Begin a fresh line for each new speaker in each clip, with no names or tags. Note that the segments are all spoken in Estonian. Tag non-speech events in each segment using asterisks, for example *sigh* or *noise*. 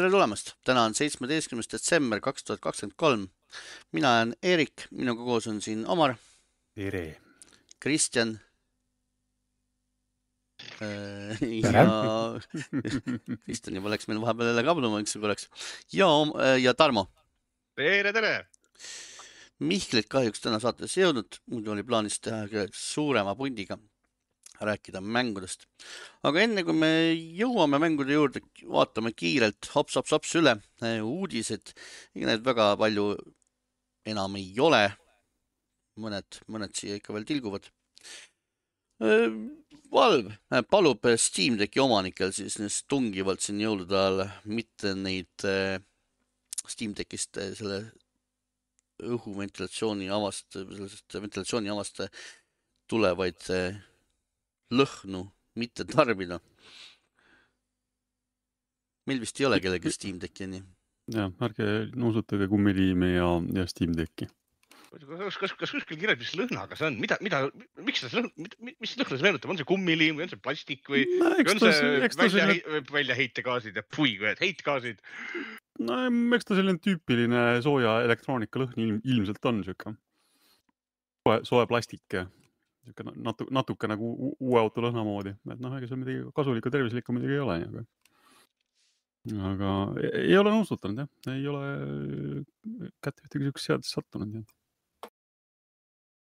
tere tulemast, täna on seitsmeteistkümnes detsember kaks tuhat kakskümmend kolm. mina olen Eerik, minuga koos on siin Omar.
tere.
Kristjan. Äh, ja *laughs* Kristjan juba läks meil vahepeal jälle kabluma üks korraks ja, ja Tarmo.
tere, tere.
Mihklit kahjuks täna saatesse ei jõudnud, muidu oli plaanis teha suurema pundiga rääkida mängudest. aga enne kui me jõuame mängude juurde, vaatame kiirelt hops-hops-hops üle uudised. ega neid väga palju enam ei ole. mõned, mõned siia ikka veel tilguvad. Valve palub Steam Decki omanikel siis tungivalt siin jõulude ajal mitte neid Steam Deckist selle õhuventilatsiooni avast, sellest ventilatsiooni avast tulevaid lõhnu mitte tarbida. meil vist ei ole kellelgi Steam Decki nii.
jah, ärge nuusutage kummiliimi ja, ja Steam Decki.
kas, kas, kas kuskil kirjas, mis lõhnaga see on, mida, mida, miks see lõhn, mis lõhna see meenutab, on see kummiliim või on see plastik või no, on see välja, selle... väljaheitgaasid ja pui, heitgaasid?
no eks ta selline tüüpiline sooja elektroonika lõhn ilm, ilmselt on sihuke soe, soe plastik niisugune natuke, natuke nagu uue auto lõhna moodi, et noh, ega seal midagi kasulikku, tervislikku muidugi ei ole, aga, aga ei ole nõustutanud jah, ei ole kätte ühtegi siukest seadust sattunud jah.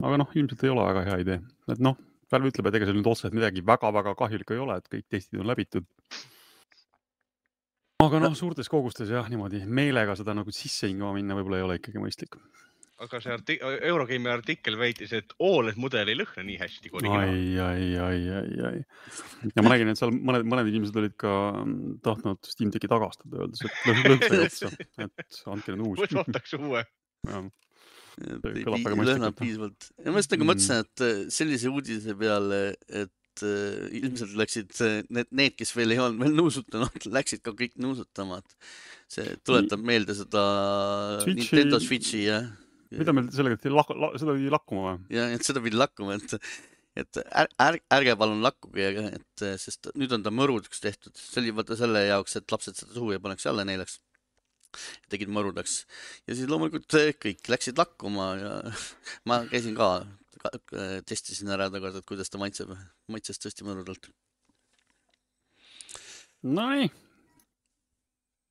aga noh, ilmselt ei ole väga hea idee, et noh, Valve ütleb, et ega seal nüüd otseselt midagi väga-väga kahjulikku ei ole, et kõik testid on läbitud. aga noh, suurtes kogustes jah, niimoodi meelega seda nagu sisse hingama minna võib-olla ei ole ikkagi mõistlik
aga see arti-, Eurogame'i artikkel väitis, et Oled mudel ei lõhna nii hästi kui originaal.
ai, ai, ai, ai, ai. ja ma nägin, et seal mõned, mõned inimesed olid ka mm, tahtnud Steam Decki tagastada, öeldes, et lõhna otsa, et andke nüüd uus.
võtaks uue.
lõhnab piisavalt. ja ma just nagu mõtlesin, et äh, sellise uudise peale, et uh, ilmselt läksid need, need, kes veel ei olnud veel nuusutanud, *laughs* läksid ka kõik nuusutama, et see tuletab meelde seda Switchi... Nintendo Switchi jah
mida meil sellega lak-, la, seda pidi lakkuma või?
ja, et seda pidi lakkuma, et, et är, är, ärge palun lakkuge, et sest nüüd on ta mõrudaks tehtud, see oli vaata selle jaoks, et lapsed seda suhu ei paneks alla neelaks. tegid mõrudaks ja siis loomulikult kõik läksid lakkuma ja *laughs* ma käisin ka, ka, testisin ära tagasi, et kuidas ta maitseb, maitses tõesti mõrudalt.
Nonii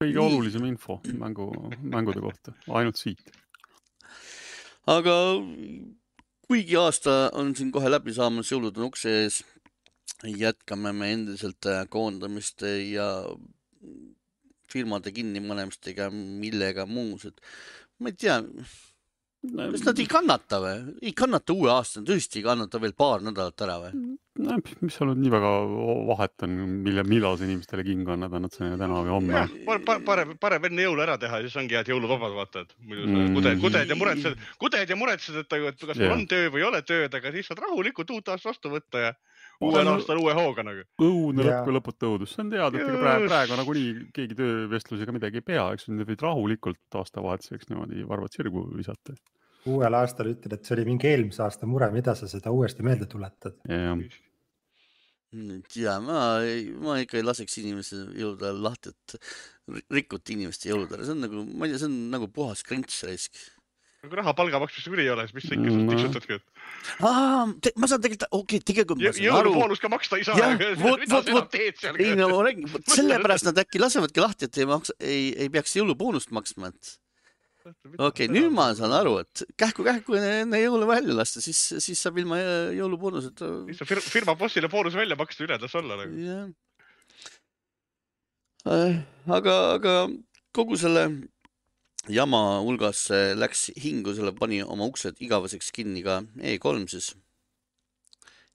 kõige Nii. olulisem info mängu, mängude kohta, ainult siit
aga kuigi aasta on siin kohe läbi saamas, jõulud on ukse ees, jätkame me endiselt äh, koondamist ja firmade kinnipanemistega, millega muus, et ma ei tea kas nad ei kannata või? ei kannata uue aasta, tõesti ei kannata veel paar nädalat ära või?
no mis seal nüüd nii väga vahet on, mille, millal see inimestele king on, nad see täna või homme.
parem, parem enne jõule ära teha, siis ongi head jõuluvabad, vaata, et muidu mm. kuded, kuded ja muretsed, kuded ja muretsed, et, kas mul on töö või ei ole tööd, aga siis saad rahulikult uut aastat vastu võtta ja uuel aastal uue hooga nagu.
õudne lõpp ja lõputu õudus, see on teada, et ega praegu, praegu nagunii keegi töövestlusega midagi ei pea, eks ju, võid rahulikult aastavahetuseks niimoodi varvad sirgu visata.
uuel aastal ütled, et see oli mingi eelmise aasta mure, mida sa seda uuesti meelde tuletad?
ja ma, ma ikka ei laseks inimese jõulude ajal lahti, et rikuti inimeste jõulude ajal, see on nagu, ma ei tea, see on nagu puhas krents raisk
kui raha palga maksmiseks üle ei ole, siis mis sa ikka mm. tiksutadki, et.
aa, ma saan tegelikult, okei okay,, tegelikult ma
saan aru. jõuluboonus ka maksta ei saa. *laughs*
vot, vot, vot, ei no räägin, sellepärast nad äkki lasevadki lahti, et ei maksa, ei, ei peaks jõuluboonust maksma, et. okei okay,, nüüd ma saan aru, et kähku-kähku enne jõule välja lasta, siis, siis saab ilma jõuluboonuseta.
siis saab firma bossile boonus välja maksta, üle tas olla nagu.
jah. Äh, aga, aga kogu selle jama hulgas läks hingu, selle pani oma uksed igaveseks kinni ka E3 siis.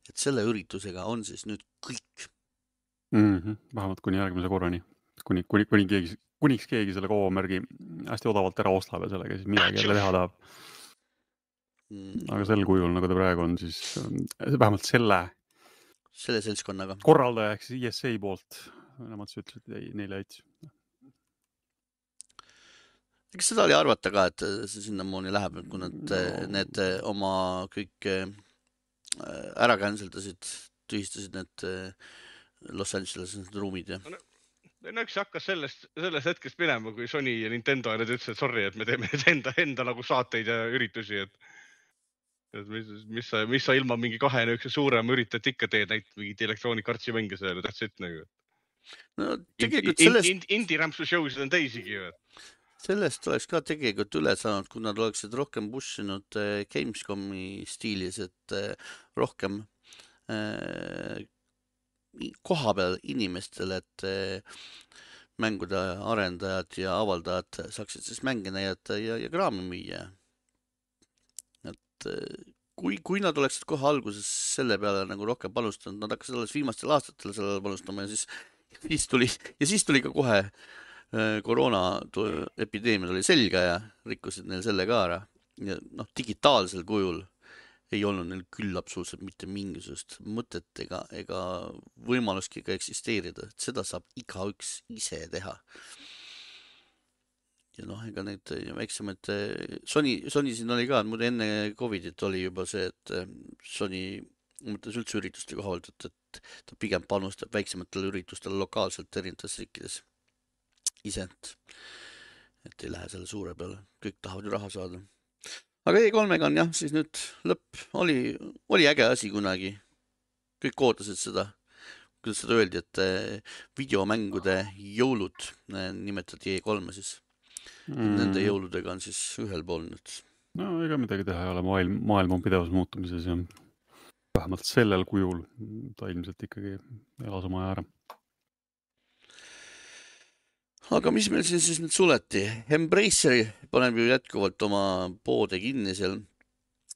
et selle üritusega on siis nüüd kõik
mm. -hmm. vähemalt kuni järgmise korrani, kuni, kuni, kuni keegi, kuniks keegi selle kaubamärgi hästi odavalt ära ostab ja sellega siis midagi jälle teha tahab mm.. aga sel kujul, nagu ta praegu on, siis vähemalt selle.
selle seltskonnaga.
korraldaja ehk siis ESA poolt, nemad siis ütlesid, ei, neile jättis
kas seda oli arvata ka, et see sinnamaani läheb, kui nad no. need oma kõik äh, ära cancel dasid, tühistasid need äh, Los Angeles need ruumid ja no,?
no eks see hakkas sellest, sellest hetkest minema, kui Sony ja Nintendo ja need ütlesid, et sorry, et me teeme enda, enda nagu saateid ja üritusi, et. et mis, mis sa, mis sa ilma mingi kahe niisuguse suurema üritajat ikka teed, näitad mingit Electronic Artsi mänge seal ja that's it nagu.
no tegelikult sellest
Ind, ind, indie-rämpsu show sid on teisigi ju.
Sellest oleks ka tegelikult üle saanud, kui nad oleksid rohkem push inud äh, Gamescomi stiilis, et äh, rohkem äh, kohapeal inimestele, et mängude arendajad ja avaldajad saaksid siis mänge näidata ja, ja kraami müüa. et kui, kui nad oleksid kohe alguses selle peale nagu rohkem panustanud, nad hakkasid alles viimastel aastatel sellele panustama ja siis, *laughs* siis tuli ja siis tuli ka kohe äh, koroona tu- epideemia tuli selga ja rikkusid neil selle ka ära. ja noh, digitaalsel kujul ei olnud neil küll absoluutselt mitte mingisugust mõtet ega, ega võimalustki ka eksisteerida, et seda saab igaüks ise teha. ja noh, ega neid väiksemaid, Sony, Sony siin oli ka, muidu enne Covidit oli juba see, et eh, Sony mõtles üldse ürituste koha pealt, et, et ta pigem panustab väiksematele üritustele lokaalselt erinevates riikides ise, et, et ei lähe selle suure peale, kõik tahavad ju raha saada. Aga E3-ga on jah, siis nüüd lõpp, oli, oli äge asi kunagi. kõik ootasid seda, kuidas seda öeldi, et eh, videomängude jõulud eh, nimetati E3-e siis. Mm.. Nende jõuludega on siis ühel pool nüüd.
no ega midagi teha ei ole, maailm, maailm on pidevas muutumises ja vähemalt sellel kujul ta ilmselt ikkagi elas oma aja ära
aga mis meil siin siis nüüd suleti? Embracer paneb ju jätkuvalt oma poode kinni seal.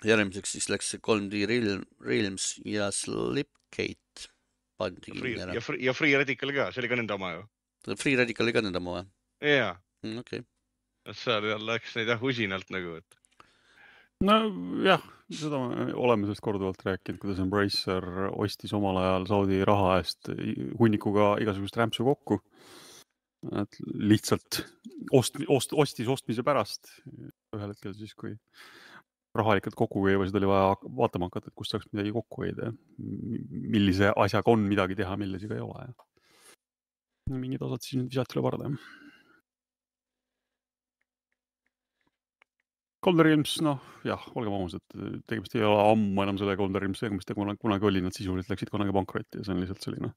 järgmiseks siis läks see 3D Realm, Realms ja Slipgate pandi kinni ära.
ja Free, ja Free Radical ka, see oli ka nende oma ju.
Free Radical oli ka nende oma või?
jaa.
Mm, okei.
seal läks neid jah usinalt nagu, et.
nojah, seda me oleme sellest korduvalt rääkinud, kuidas Embracer ostis omal ajal Saudi raha eest hunnikuga igasugust rämpsu kokku et lihtsalt ost-, ost-, ostis ostmise pärast ühel hetkel siis, kui rahalikult kokku keevasid, oli vaja vaatama hakata, et kust saaks midagi kokku hoida millise asjaga on midagi teha, millisega ei ole. mingid osad siis nüüd visati üle parda. Golden Realms, noh jah, olgem ausad, tegemist ei ole ammu enam selle Golden Realmsiga, mis ta kunagi, kunagi oli, nad sisuliselt läksid kunagi pankrotti ja see on lihtsalt selline.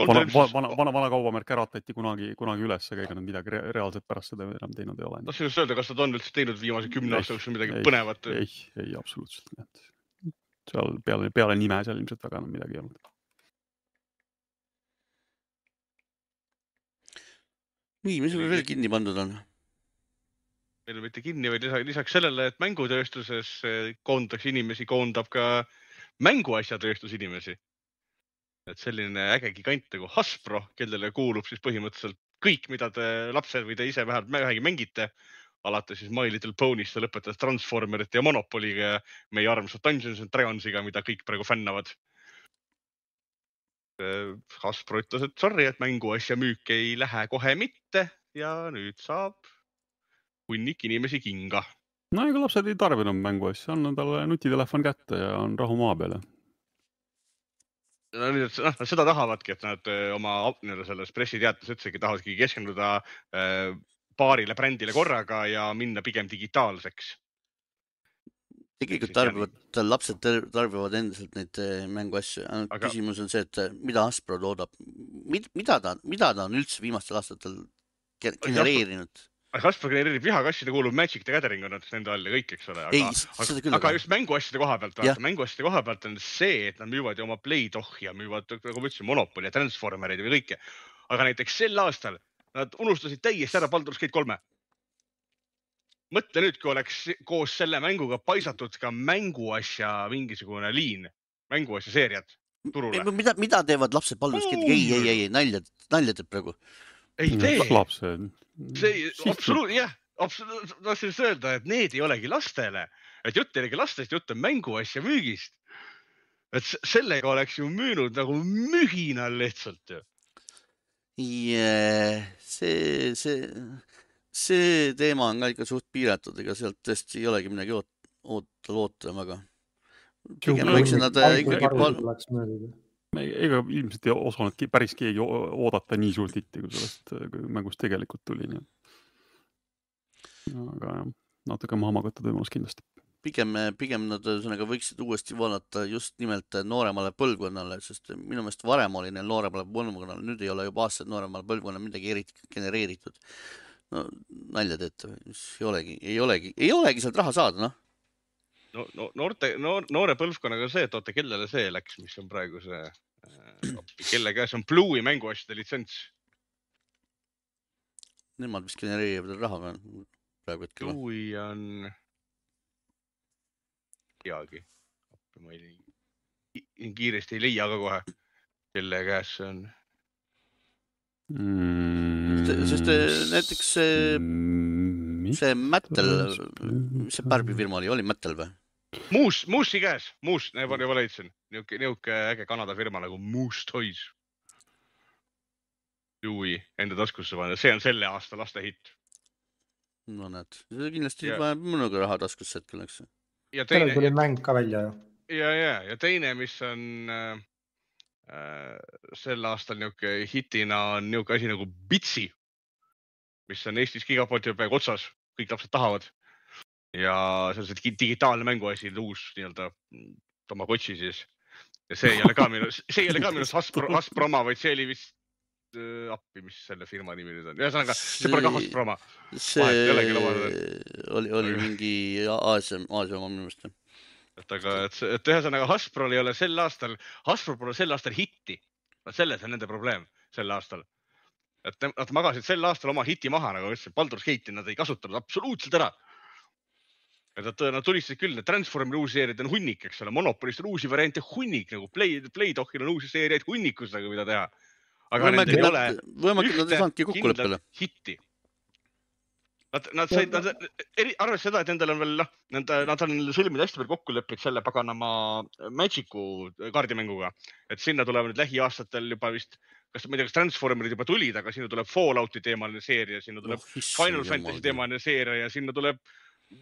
vana, vana, vana, vana kaubamärk äratati kunagi, kunagi üles, aga ega nad midagi re reaalselt pärast seda enam teinud ei ole.
tahtsin just öelda, kas nad on üldse teinud viimase kümne aasta jooksul midagi
ei,
põnevat?
ei, ei absoluutselt, et seal peale, peale nime seal ilmselt väga enam midagi ei olnud.
nii, mis sul veel kinni pandud on?
Meil mitte kinni, vaid lisaks, sellele, et mängutööstuses koondatakse inimesi, koondab ka mänguasjatööstus inimesi. et selline äge gigant nagu Hasbro, kellele kuulub siis põhimõtteliselt kõik, mida te lapsed või te ise vähemalt vähegi mängite, alates siis My Little Pony'st ja lõpetades Transformerite ja Monopoly'ga ja meie armsa Dungeons and Dragonsiga, mida kõik praegu fännavad. Hasbro ütles, et sorry, et mänguasja müük ei lähe kohe mitte ja nüüd saab hunnik inimesi kinga.
no ega lapsed ei tarbi enam mänguasju, anna talle nutitelefon kätte ja on rahu maa peal.
no nüüd, noh, nad seda tahavadki, et nad öö, oma nii-öelda selles pressiteates ütlesidki, tahavadki keskenduda öö, paarile brändile korraga ja minna pigem digitaalseks.
tegelikult tarbivad, lapsed tar- tarbivad endiselt neid eh, mänguasju, ainult
Aga-
küsimus on see, et eh, mida Hasbro toodab, mida ta, mida ta on üldse viimastel aastatel ge- genereerinud?
Kasper genereerib vihakassi, ta kuulub Magic the Gathering on nende all ja kõik, eks ole.
ei,
aga,
seda küll,
aga just mänguasjade koha pealt, mänguasjade koha pealt on see, et nad müüvad ju oma Play-Doh'i ja müüvad, nagu ma ütlesin, Monopoly ja Transformereid ja kõike. aga näiteks sel aastal nad unustasid täiesti ära Baldur's Gate kolme. mõtle nüüd, kui oleks koos selle mänguga paisatud ka mänguasja mingisugune liin, mänguasja seeriad turule.
mida, mida teevad lapsed Baldur's Gate'iga? ei, ei, ei, ei, nalja, nalja teeb praegu.
ei tee,
lapsed.
See absoluutselt jah, absoluutselt tahtsin just öelda, et need ei olegi lastele, et jutt ei olegi lastest, jutt on mänguasja müügist. et sellega oleks ju müünud nagu mühinal lihtsalt ju.
Yeah, see, see, see teema on ka ikka suht piiratud, ega sealt tõesti ei olegi midagi oot-, oota, loota väga. pigem võiksid nad äh, ikkagi pal-.
Ega ilmselt ei osanud päris keegi oodata nii suurt hitti, kui sellest mängust tegelikult tuli, nii et. aga jah, natuke maha magatud võimalus kindlasti.
pigem, pigem nad ühesõnaga võiksid uuesti vaadata just nimelt nooremale põlvkonnale, sest minu meelest varem oli neil nooremale põlvkonnale, nüüd ei ole juba aastaid nooremale põlvkonnale midagi eriti genereeritud. no nalja teete või, ei olegi, ei olegi, ei olegi sealt raha saada, noh.
No, no noorte, noor, noore põlvkonnaga see, et oota, kellele see läks, mis on praegu see, kelle käes on Blue'i mänguasjade litsents?
Nemad vist genereerivad raha praegu hetkel.
Blue'i on, teagi, ma ei, nii kiiresti ei leia ka kohe, kelle käes see on.
sest eh, näiteks see, see Mattel, mis see Barbi firma oli, oli Mattel või?
Moose, Moose'i käes, Moose, juba, juba leidsin, niuke, niuke äge Kanada firma nagu Moose Toys. Blue'i enda taskusse panna, see on selle aasta laste hitt.
no näed, see kindlasti
Ja-
paneb minuga raha taskusse hetkel, eks.
ja
sellel
teine
tuli mäng ka välja ju.
ja, ja, ja teine, mis on äh, äh, sel aastal niuke hitina on niuke asi nagu Bitsi, mis on Eestis gigapoti peaaegu otsas, kõik lapsed tahavad. Ja see on see digi- digitaalne mänguasi, uus nii-öelda Tamagotši siis. ja see ei ole ka minu, see ei ole ka minu arust *laughs* Hasbro, Hasbroma, vaid see oli vist äh, appi, mis selle firma nimi nüüd on, ühesõnaga see pole ka
see
ei olegi lubada.
oli, oli mingi Aasia, Aasia oma minu meelest.
et aga, et, et ühesõnaga Hasbrol ei ole sel aastal, Hasbrol pole sel aastal hitti. vot selles on nende probleem sel aastal. et nad magasid sel aastal oma hiti maha, nagu ma ütlesin, Baldur's Gate'i nad ei kasutanud absoluutselt ära. nad, nad tulistasid küll, need Transformeri uusi seeriaid on hunnik, eks ole, Monopolist on uusi variante hunnik nagu Play, Playdohil on uusi seeriaid hunnikus nagu mida teha. aga nendel ei ole
saanudki kokkuleppele.
hitti. Nad, nad said, nad, eri, arvestades seda, et nendel on veel noh, nende, nad on sõlminud hästi palju kokkuleppeid selle paganama Magic'u kaardimänguga, et sinna tulevad nüüd lähiaastatel juba vist, kas ma ei tea, kas Transformerid juba tulid, aga sinna tuleb Fallouti teemaline seeria, sinna tuleb
Oh,
Final Fantasy. teemaline seeria ja sinna tuleb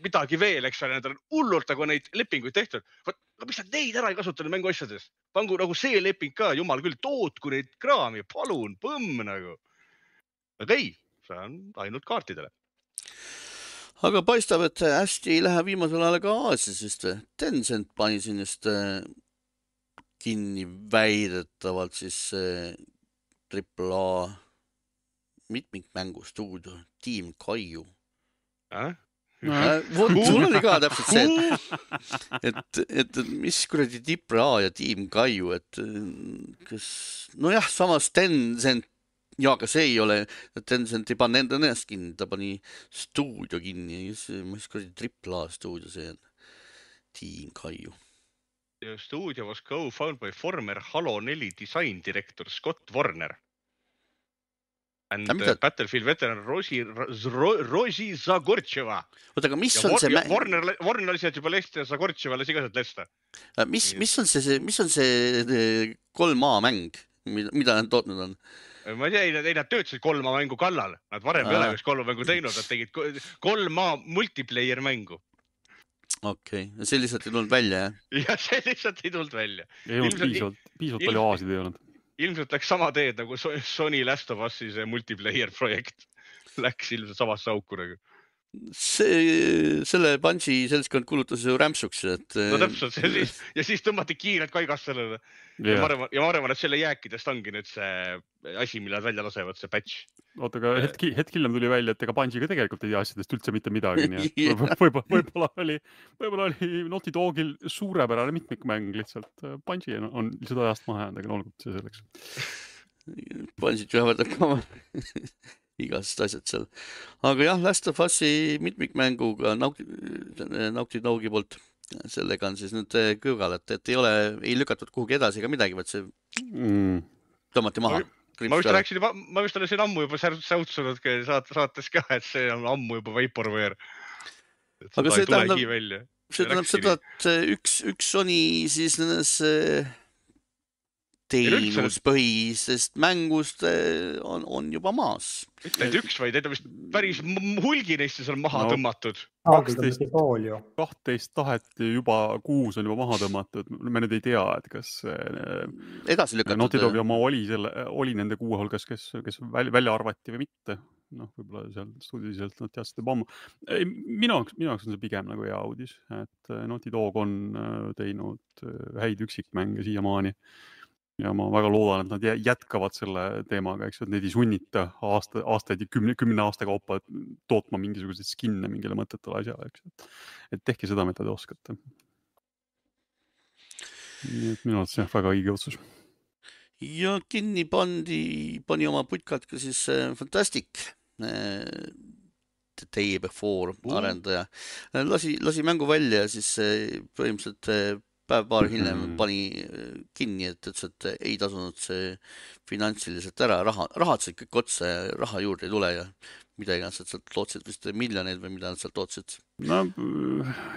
midagi veel, eks ole, nendel on hullult nagu neid lepinguid tehtud. vot, aga miks nad neid ära ei kasutanud mänguasjades? pangu nagu see leping ka, jumal küll, tootku neid kraami, palun, põmm nagu. aga ei, see on ainult kaartidele.
aga paistab, et hästi ei lähe viimasel ajal ka Aasias vist või? Tencent pani siin just äh, kinni väidetavalt siis äh, triple A mitmikmängustuudio Team Kaiu.
Äh?
Äh, vot sul oli ka täpselt see, et, et, et mis kuradi triple A ja Team Kaiu, et äh, kas, nojah, samas Tencent ja aga see ei ole, Tencent ei pannud enda ennast kinni, ta pani stuudio kinni, mis kuradi triple A stuudio see on? Team Kaiu.
The studio was co-founded by former Halo neli disain director Scott Warner. And
Ja mida-
Battlefield veteran Rosi, Rosi Zagortševa.
oota, aga mis
ja
on see
ja
mä-,
Warner, Warner lasi sealt juba lesta ja Zagortševa lasi ka sealt lesta.
mis, mis on see, see, mis on see kolm A mäng, mida, mida nad tootnud on?
ma ei tea, ei nad, ei nad töötasid kolma mängu kallal, nad varem ei ole vist kolma mängu teinud, nad tegid ko- kolm A multiplayer mängu
okei okay., see lihtsalt ei tulnud välja, jah? *laughs*
ja see lihtsalt ei tulnud välja.
ei olnud piisavalt, piisavalt palju aasid ei olnud.
Ilmselt läks sama teed nagu So- Sony Last of Us'i see multiplayer projekt. *laughs* Läks ilmselt samasse auku nagu.
see, selle Bungi seltskond kuulutas ju rämpsuks, et
no täpselt, ja siis, *laughs* ja siis tõmmati kiirelt kaigast sellele. ja ma arvan, ja ma arvan, et selle jääkidest ongi nüüd see asi, mille nad välja lasevad, see patch.
oota, aga hetk, hetk hiljem tuli välja, et ega Bungi ka tegelikult ei tea asjadest üldse mitte midagi, nii et *laughs* võib- võib-olla, võib-olla oli, võib-olla oli Naughty Dogil suurepärane mitmikmäng lihtsalt. Bungi on, on lihtsalt ajast maha jäänud, aga no olgu see selleks.
Bungi't ühverdab ka igasugused asjad seal. aga jah, Last of Us'i mitmikmänguga Naughty, Naughty Dogi poolt, sellega on siis nüüd eh, kõrval, et, et ei ole, ei lükatud kuhugi edasi ega midagi, vaid see
Mm.
tõmmati maha.
ma vist rääkisin ma vist olen siin ammu juba säutsunud ka saate, saates ka, et see on ammu juba Vaporware.
Aga see tähendab-
välja.
see tähendab seda, et eh, üks, üks Sony siis nendes eh, teenuspõhisest mängust eh, on, on juba maas.
mitte ainult üks, vaid neid on vist päris hulgi neist on seal maha
No.
tõmmatud.
kaksteist
kahtteist taheti juba kuus on juba maha tõmmatud, me nüüd ei tea, et kas äh,
edasi
Naughty
lükatud
Dogi. oma oli selle, oli nende kuue hulgas, kes, kes välja, arvati või mitte. noh, võib-olla seal stuudiliselt nad teadsid juba ammu. minu jaoks, minu jaoks on see pigem nagu hea uudis, et äh, Naughty Dog on äh, teinud äh, häid üksikmänge siiamaani. Ja ma väga loodan, et nad jä- jätkavad selle teemaga, eks ju, et neid ei sunnita aasta, aastaid ja kümne, kümne aasta kaupa tootma mingisuguseid skin'e mingile mõttetule asjale, eks ju. et tehke seda, mida te oskate. nii et minu arvates jah, väga õige otsus
ja kinni pandi, pani oma putkad ka siis äh, Fantastic äh, The Day Before arendaja. lasi, lasi mängu välja ja siis äh, põhimõtteliselt päev-paar hiljem
Mhm.
pani äh, kinni, et ütles, et äh, ei tasunud see finantsiliselt ära, raha, rahad said kõik otsa ja raha juurde ei tule ja mida iganes nad sealt lootsid, vist miljoneid või mida nad sealt lootsid.
no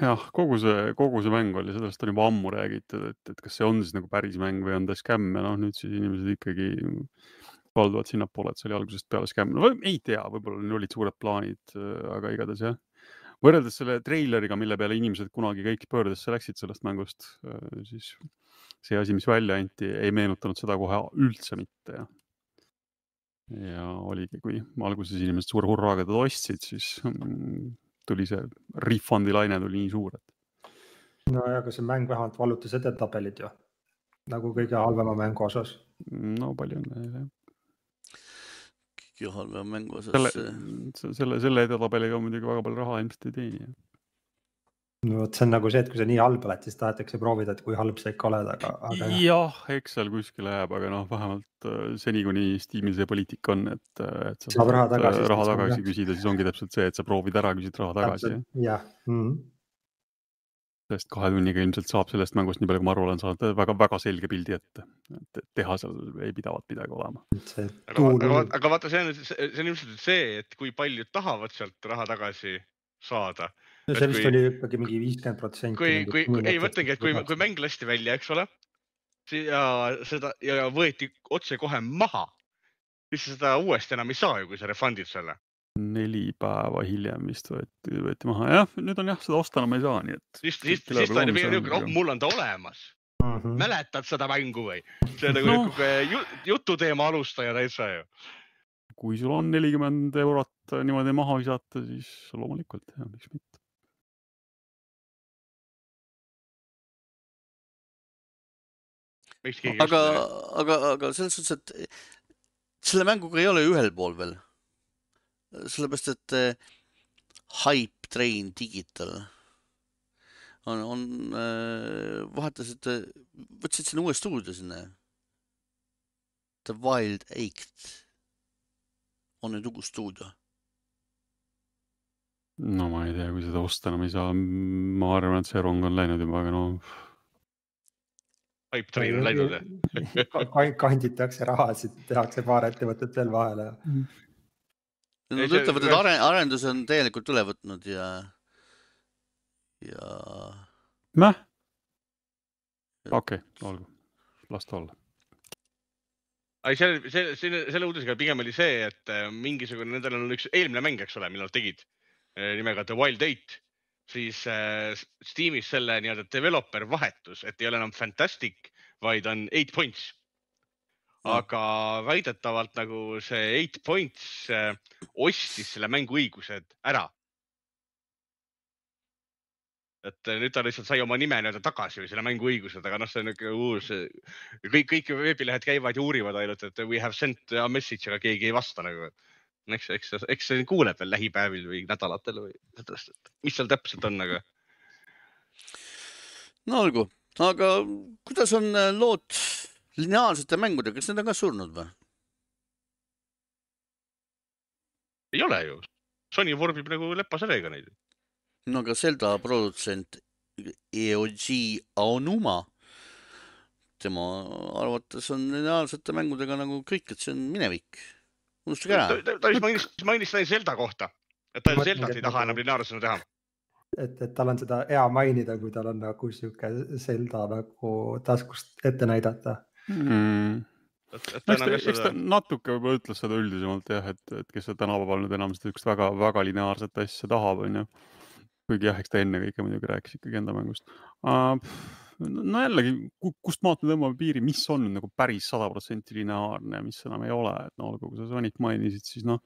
jah, kogu see, kogu see mäng oli, sellest on juba ammu räägitud, et, et kas see on siis nagu päris mäng või on ta skämm ja noh, nüüd siis inimesed ikkagi kalduvad sinnapoole, et see oli algusest peale skämm. no ei tea, võib-olla neil olid suured plaanid, aga igatahes jah. Võrreldes selle treileriga, mille peale inimesed kunagi kõik pöördesse läksid sellest mängust, siis see asi, mis välja anti, ei meenutanud seda kohe üldse mitte ja ja oligi, kui alguses inimesed suure hurraaga teda ostsid, siis mm, tuli see refund'i laine tuli nii suur, et
no ja aga see mäng vähemalt vallutas edetabelid ju. nagu kõige halvema mängu osas.
no palju õnne neile jah.
Kõige halvem mängu
selle
osas,.
selle, selle edetabeliga muidugi väga palju raha ilmselt ei teeni.
no vot, see on nagu see, et kui sa nii halb oled, siis tahetakse proovida, et kui halb sa ikka oled, aga, aga jah.
eks seal kuskile jääb, aga noh, vähemalt äh, seni, kuni Steamil see poliitika on, et, et sa
Saab raha tagasi,
äh, raha tagasi küsida, siis ongi täpselt see, et sa proovid ära, küsid raha tagasi.
jah mm..
Sest kahe tunniga ilmselt saab sellest mängust, nii palju kui ma aru olen saanud, väga-väga selge pildi ette. et teha seal ei pidavat midagi olema.
see
aga, aga, vaata- aga vaata, see on, see on ilmselt see, et kui paljud tahavad sealt raha tagasi saada.
no see vist
kui-
oli ikkagi mingi viiskümmend protsenti.
kui, kui, ei mõtlengi, et kui, kui mäng lasti välja, eks ole, ja seda ja võeti otsekohe maha, siis seda uuesti enam ei saa ju, kui sa refund'id selle.
Neli päeva hiljem vist võeti, võeti maha, jah, nüüd on jah, seda osta enam ei saa, nii et.
siis, siis, siis ta on ju niisugune, oh, mul on ta olemas,
-hmm.
mäletad seda mängu või? see on nagu niisugune ju, jututeema alustaja täitsa ju.
kui sul on nelikümmend eurot niimoodi maha visata, siis loomulikult miks mitte.
aga, aga, aga selles suhtes, et selle mänguga ei ole ühel pool veel. sellepärast, et äh, Hype Train Digital on, on äh,, vahetasid, võtsid sinna uue stuudio sinna. The Wild Eight on nüüd uus stuudio.
no ma ei tea, kui seda osta enam ei saa, ma arvan, et see rong on läinud juba, aga no
Hype Train on läinud.
kanditakse rahasid, tehakse paar ettevõtet veel vahele.
Ei,
Nad
see-
ütlevad, et are-, arenduse on täielikult üle võtnud ja, ja
mäh. okei okay,, olgu, las ta olla.
ei, selle, selle, selle, selle uudisega pigem oli see, et äh, mingisugune, nendel on üks eelmine mäng, eks ole, mille nad tegid äh, nimega The Wild Eight, siis äh, Steamis selle nii-öelda developer vahetus, et ei ole enam Fantastic, vaid on Eight Points. Aga väidetavalt nagu see Eight Points äh, ostis selle mängu õigused ära. et äh, nüüd ta lihtsalt sai oma nime nii-öelda tagasi või selle mängu õigused, aga noh, see on niisugune uus, kõik, kõik veebilehed käivad ja uurivad ainult, et we have sent a message, aga keegi ei vasta nagu. eks, eks, eks see kuuleb veel lähipäevil või nädalatel või mis seal täpselt on, aga
no olgu, aga kuidas on äh, lood lineaarsete mängudega, kas need on ka surnud või?
ei ole ju. Sony vorbib nagu lepase veega neid.
no aga Zelda produtsent EOG Aonuma, tema arvates on lineaarsete mängudega nagu kõik, et see on minevik. unustage
ta,
ära.
ta, ta vist mainis, mainis seda Zelda kohta, et ta Zeldat ei taha
nagu-
enam lineaarsena teha.
et, et tal on seda hea mainida, kui tal on nagu sihuke Zelda nagu taskust ette näidata.
mm..
et, et
eks ta, eks ta
seda,
natuke võib-olla ütles seda üldisemalt jah, et, et kes seda tänapäeval nüüd enam sellist väga, väga lineaarset asja tahab, onju. kuigi jah, eks ta ennekõike muidugi rääkis ikkagi enda mängust uh,. no jällegi, kust maalt me tõmbame piiri, mis on nagu päris sada protsenti lineaarne ja mis enam ei ole, et no olgu, kui sa Sonic'it mainisid, siis noh.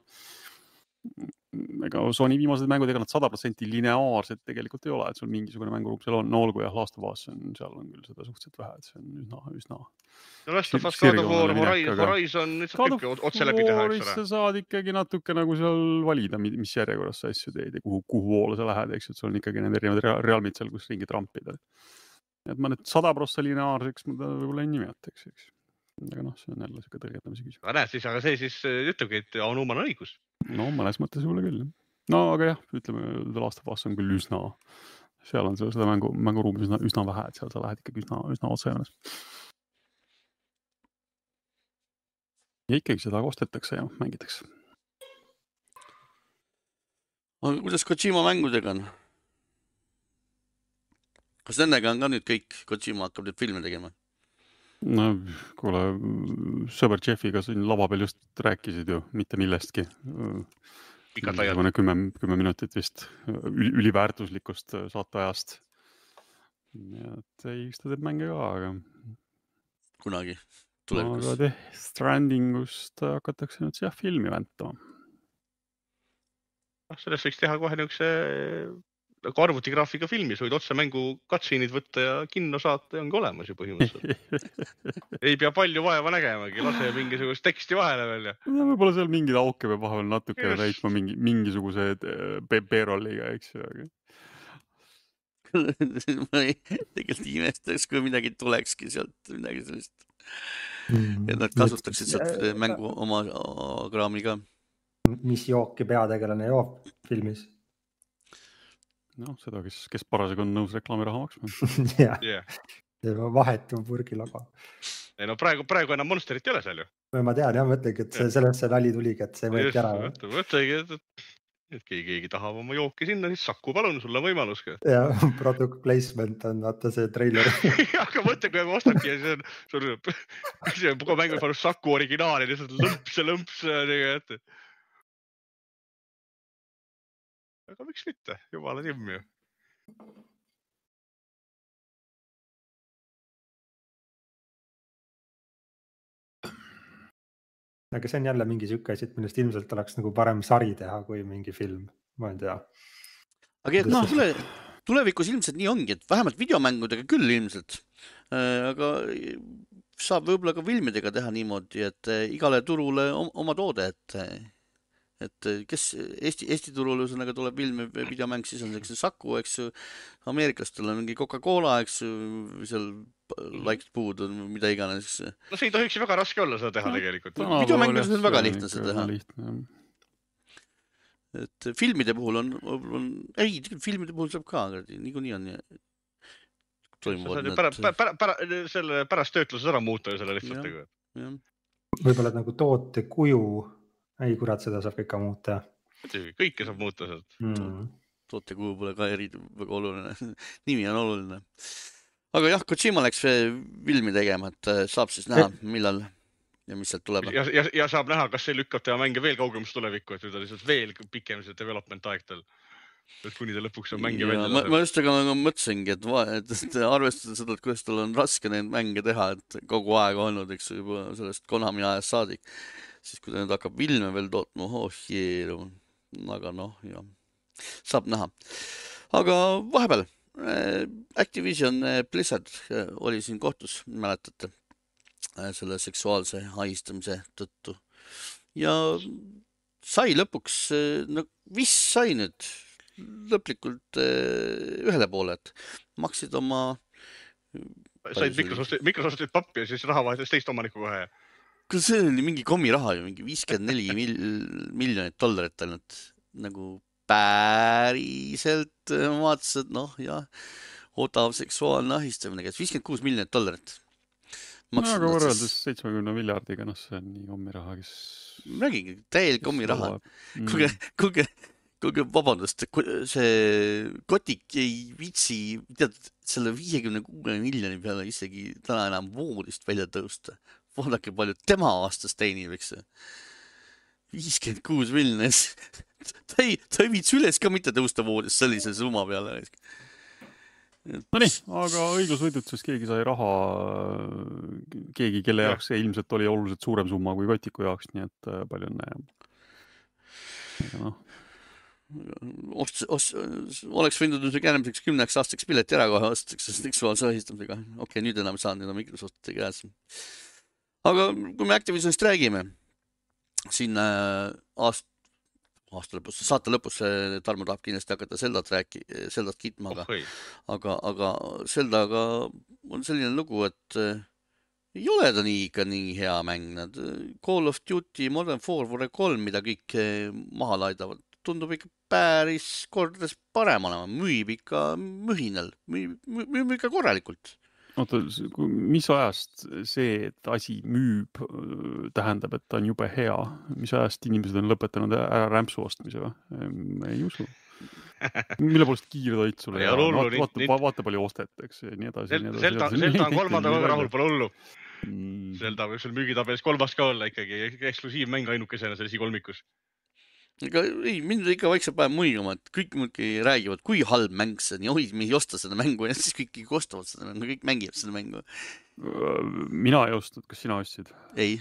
Ega Sony viimased mängud, ega nad sada protsenti lineaarsed tegelikult ei ole, et sul mingisugune mänguruum seal on, no olgu jah, Last of Us on, seal on küll seda suhteliselt vähe, et see on üsna, üsna
no Last of Us, God of War, Horizon, nüüd saab kõike otse läbi teha, eks
sa
ole.
saad ikkagi natuke nagu seal valida, mis järjekorras sa asju teed ja kuhu, kuhu poole sa lähed, eks ju, et sul on ikkagi need erinevad rea- realmid seal, kus ringi trampida. et ma nüüd sada prossa lineaarseks ma ta võib-olla ei nimetaks, eks. Aga noh, see on jälle siuke tõlgendamise küsimus.
aga näed siis, aga see siis äh, ütlebki, et Anumal on õigus.
no mõnes mõttes võib-olla küll. no aga jah, ütleme The Last of Us on küll üsna, seal on seda seda mängu, mänguruumi üsna, üsna vähe, et seal sa lähed ikkagi üsna, üsna otsejoones. ja ikkagi seda ostetakse ja mängitakse.
aga kuidas Kojima mängudega on? kas nendega on ka nüüd kõik, Kojima hakkab nüüd filme tegema?
No kuule, sõber Jeffiga siin lava peal just rääkisid ju mitte millestki. mingisugune kümme, kümme minutit vist üli, üliväärtuslikust saateajast. nii et ei, eks ta teeb mänge ka, aga,
kunagi
aga
tulevikus.
Death Strandingust hakatakse nüüd jah filmi väntama.
noh, sellest võiks teha kohe niisuguse nagu arvutigraafika filmi, sa võid otse mängu cutscene'id võtta ja kinno saata ja ongi olemas ju põhimõtteliselt. *laughs* ei pea palju vaeva nägemagi, lase mingisugust teksti vahele veel ja.
no võib-olla seal mingeid auke peab vahepeal natukene
Just.
täitma mingi, mingisuguse B-rolliga, eks ju, aga *laughs*
ma ei, tegelikult ei imestaks, kui midagi tulekski sealt, midagi sellist, et nad kasutaksid sealt mängu oma oma kraami ka.
mis jooki peategelane joob filmis.
noh, seda, kes, kes parasjagu on nõus reklaamiraha maksma.
jah,
Yeah.
vahetu purgilogo.
ei no praegu, praegu enam Monsterit ei ole seal ju.
ma tean jah, mõtlengi, et see, sellest see nali tuligi, et see võeti ära.
mõtlegi, et, et, et keegi, keegi tahab oma jooki sinna, siis Saku, palun, sul on võimalus ka.
ja *laughs* product placement on vaata see treiler. *laughs*
aga mõtle, kui ma ostangi ja see on, sul on, *laughs* see on kogu mängu pannud Saku originaali lihtsalt lõmps ja lõmps ja nii ette. Aga miks mitte, jumala timm ju.
aga see on jälle mingi sihuke asi, et millest ilmselt oleks nagu parem sari teha kui mingi film, ma ei tea.
aga noh, tule, tulevikus ilmselt nii ongi, et vähemalt videomängudega küll ilmselt. aga saab võib-olla ka filmidega teha niimoodi, et eh, igale turule om- oma toode, et, et eh, kes Eesti, Eesti turul ühesõnaga tuleb film ja videomäng, siis on see Saku, eks ju. ameeriklastel on mingi Coca-Cola, eks ju, seal Like Food on mida iganes.
no see ei tohiks ju väga raske olla seda teha
No,
tegelikult.
videomängudes on väga lihtne seda teha.
lihtne,
et filmide puhul on, on, ei, filmide puhul saab ka, niikuinii on. toimuvad
pärast,
need,
pärast, pärast, selle pärast töötluses ära muuta ju selle lihtsalt
võib-olla nagu toote kuju, ei kurat, seda saab ikka muuta
muidugi, kõike saab muuta sealt.
mm..
tootekulu pole ka eri, väga oluline, *laughs* nimi on oluline. aga jah, Kojima läks filmi tegema, et äh, saab siis näha, millal ja mis sealt tuleb.
ja, ja, ja saab näha, kas see lükkab tema mänge veel kaugemasse tulevikku, et nüüd on lihtsalt veel pikem see development aeg tal. et kuni ta lõpuks on mänge välja
ma,
laseb.
ma just aga nagu mõtlesingi, et, va- et, et arvestades seda, et kuidas tal on raske neid mänge teha, et kogu aeg olnud, eks ju, juba sellest Konami ajast saadik, siis kui ta nüüd hakkab filme veel tootma, oh jee, aga noh, jah, saab näha. aga vahepeal äh, Activision äh, Blizzard äh, oli siin kohtus, mäletate, selle seksuaalse ahistamise tõttu ja sai lõpuks, no vist sai nüüd lõplikult ühele poole, et maksid oma,
said Microsofti, Microsoftilt pappi ja siis raha vahetas teist omanikku kohe.
Kas see oli mingi kommiraha ju, mingi viiskümmend neli mil- miljonit dollarit ainult nagu päriselt vaatasin, et noh, jah, odav seksuaalne ahistamine käis viiskümmend kuus miljonit dollarit.
no aga võrreldes seitsmekümne miljardiga, noh, see on nii kommiraha, kes.
räägigi, täielik kommiraha. kuulge, kuulge, kuulge, vabandust, see kotik ei viitsi, tead, selle viiekümne kuue miljoni peale isegi täna enam voodist välja tõusta. vaadake, palju tema aastas teenib, eks viiskümmend kuus miljonit. *laughs* ta ei, ta ei viitsi üles ka mitte tõusta voodist sellise summa peale.
Nonii, aga õiglusvõidutses keegi sai raha, keegi, kelle
Jah.
jaoks see ilmselt oli oluliselt suurem summa kui Kotiku jaoks, nii et äh, palju õnne ja. noh,
ost-, ost-, oleks võinud nüüd järgmiseks kümneks aastaks pileti ära kohe osta, seksuaalse ahistamisega. okei okay,, nüüd enam ei saa, nüüd on Microsofti käes. Aga kui me Activisionist räägime, siin äh, aast-, aasta lõpus, saate lõpus Tarmo tahab kindlasti hakata Zeldat rääki-, Zeldat kiitma, aga,
oi,
aga, aga Zeldaga on selline lugu, et äh, ei ole ta nii ikka nii hea mäng, nad äh, Call of Duty Modern Warfare kolm, mida kõik maha laidavad, tundub ikka päris kordades parem olema, müüb ikka mühinal, müüb, müüb ikka korralikult.
oota, mis ajast see, et asi müüb, tähendab, et ta on jube hea, mis ajast inimesed on lõpetanud ära rämpsu ostmise või? ei usu. mille poolest kiirtoit sulle
Ei
hea on, vaata, vaata, palju ostetakse ja nii edasi ja nii edasi.
Zelda, Zelda on *laughs* kolmanda kohaga rahul, pole hullu. Zelda võib sul müügitabelis kolmas ka olla ikkagi, eksklusiivmäng ainukesena seal esikolmikus.
Ega ei, mind ikka vaikselt paneb muigama, et kõik muidugi räägivad, kui halb mäng see on ja oi, me ei osta seda mängu ja siis kõik ikka ostavad seda mängu, kõik mängivad seda mängu.
mina ei ostnud, kas sina ostsid?
ei,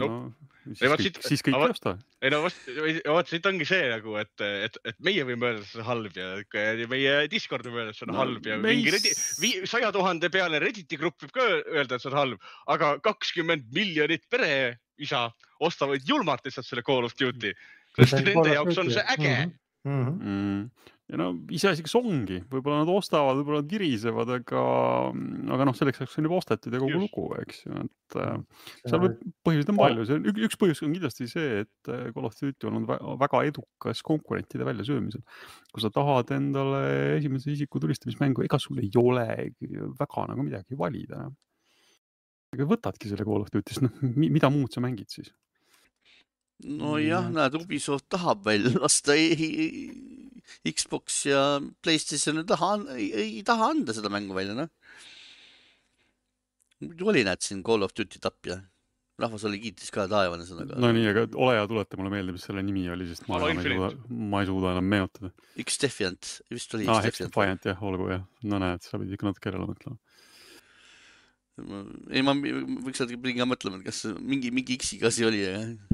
No,
no, siis
ei, vaat
kõik
siit-,
siis kõik ei osta.
ei no vast, vot siit ongi see nagu, et, et, et meie võime öelda, et see on halb ja ja meie Discord võib öelda, et see on
No
halb ja
meis-
mingi Reddit, saja tuhande peale Redditi grupp võib ka öelda, et see on halb, aga kakskümmend miljonit pereisa ostavad julmalt lihtsalt selle Call of Duty, sest nende jaoks on see äge.
mm. -hmm.
mm.. ja no iseasi, kas ongi, võib-olla nad ostavad, võib-olla nad virisevad, aga, aga noh, selleks ajaks on juba ostetud ja kogu
Just.
lugu, eks ju, et äh, seal võib, põhjuseid on palju, see on üks, üks põhjus on kindlasti see, et Call of Duty on olnud vä- väga edukas konkurentide väljasöömisel. kui sa tahad endale esimese isiku tulistamismängu, ega sul ei ole väga nagu midagi valida. ega võtadki selle Call of Duty, sest noh, mida muud sa mängid siis?
nojah,
Mm.
näed, Ubisoft tahab välja *laughs* lasta Xbox ja Playstation ei taha, ei, taha anda seda mängu välja, noh. muidu oli, näed siin Call of Duty tapja, rahvas oli, kiitis ka taevani seda, aga
no nii, aga ole hea, tuleta mulle meelde, mis selle nimi oli, sest ma enam ei suuda ma ei suuda enam meenutada.
X-Defiant, vist oli
aa,
X-Defiant.
X-Defiant jah, olgu jah, no näed, sa pidid ikka natuke järele mõtlema.
ei, ma võiks natuke pidin ka mõtlema, et kas mingi, mingi X-iga asi oli,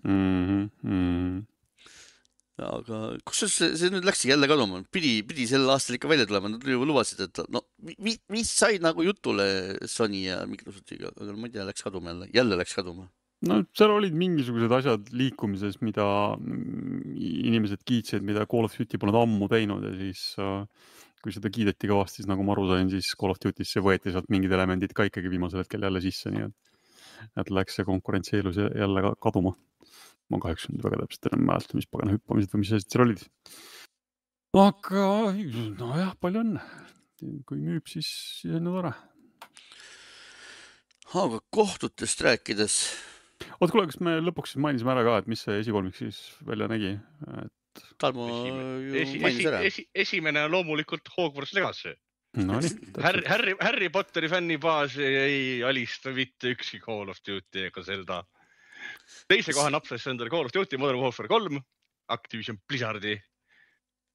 Mm -hmm.
aga kusjuures see, see nüüd läkski jälle kaduma, pidi, pidi sel aastal ikka välja tulema, nad ju lubasid, et no vi- vist said nagu jutule Sony ja Microsoftiga, aga ma ei tea, läks kaduma jälle, jälle läks kaduma.
no seal olid mingisugused asjad liikumises, mida mm, inimesed kiitsid, mida Call of Duty polnud ammu teinud ja siis äh, kui seda kiideti kõvasti, siis nagu ma aru sain, siis Call of Duty'sse võeti sealt mingid elemendid ka ikkagi viimasel hetkel jälle sisse, nii et, et läks see konkurentsieelus jä- jälle ka kaduma. ma kahjuks nüüd väga täpselt enam ei mäleta, mis pagana hüppamised või mis asjad seal olid. aga nojah, palju õnne. kui müüb, siis, siis on ju tore.
aga kohtutest rääkides,
oota, kuule, kas me lõpuks mainisime ära ka, et mis see esikolmik siis välja nägi?
Tarmo
Esimene-
ju
esi,
mainis
esi,
ära.
esi, esimene on loomulikult Hogwarts Legacy.
Nonii,
Harry, Harry, Harry Potteri fännibaas ei alista mitte ükski Call of Duty ega Zelda. teise koha napsas endale Call of Duty Modern Warfare kolm, Activision Blizzardi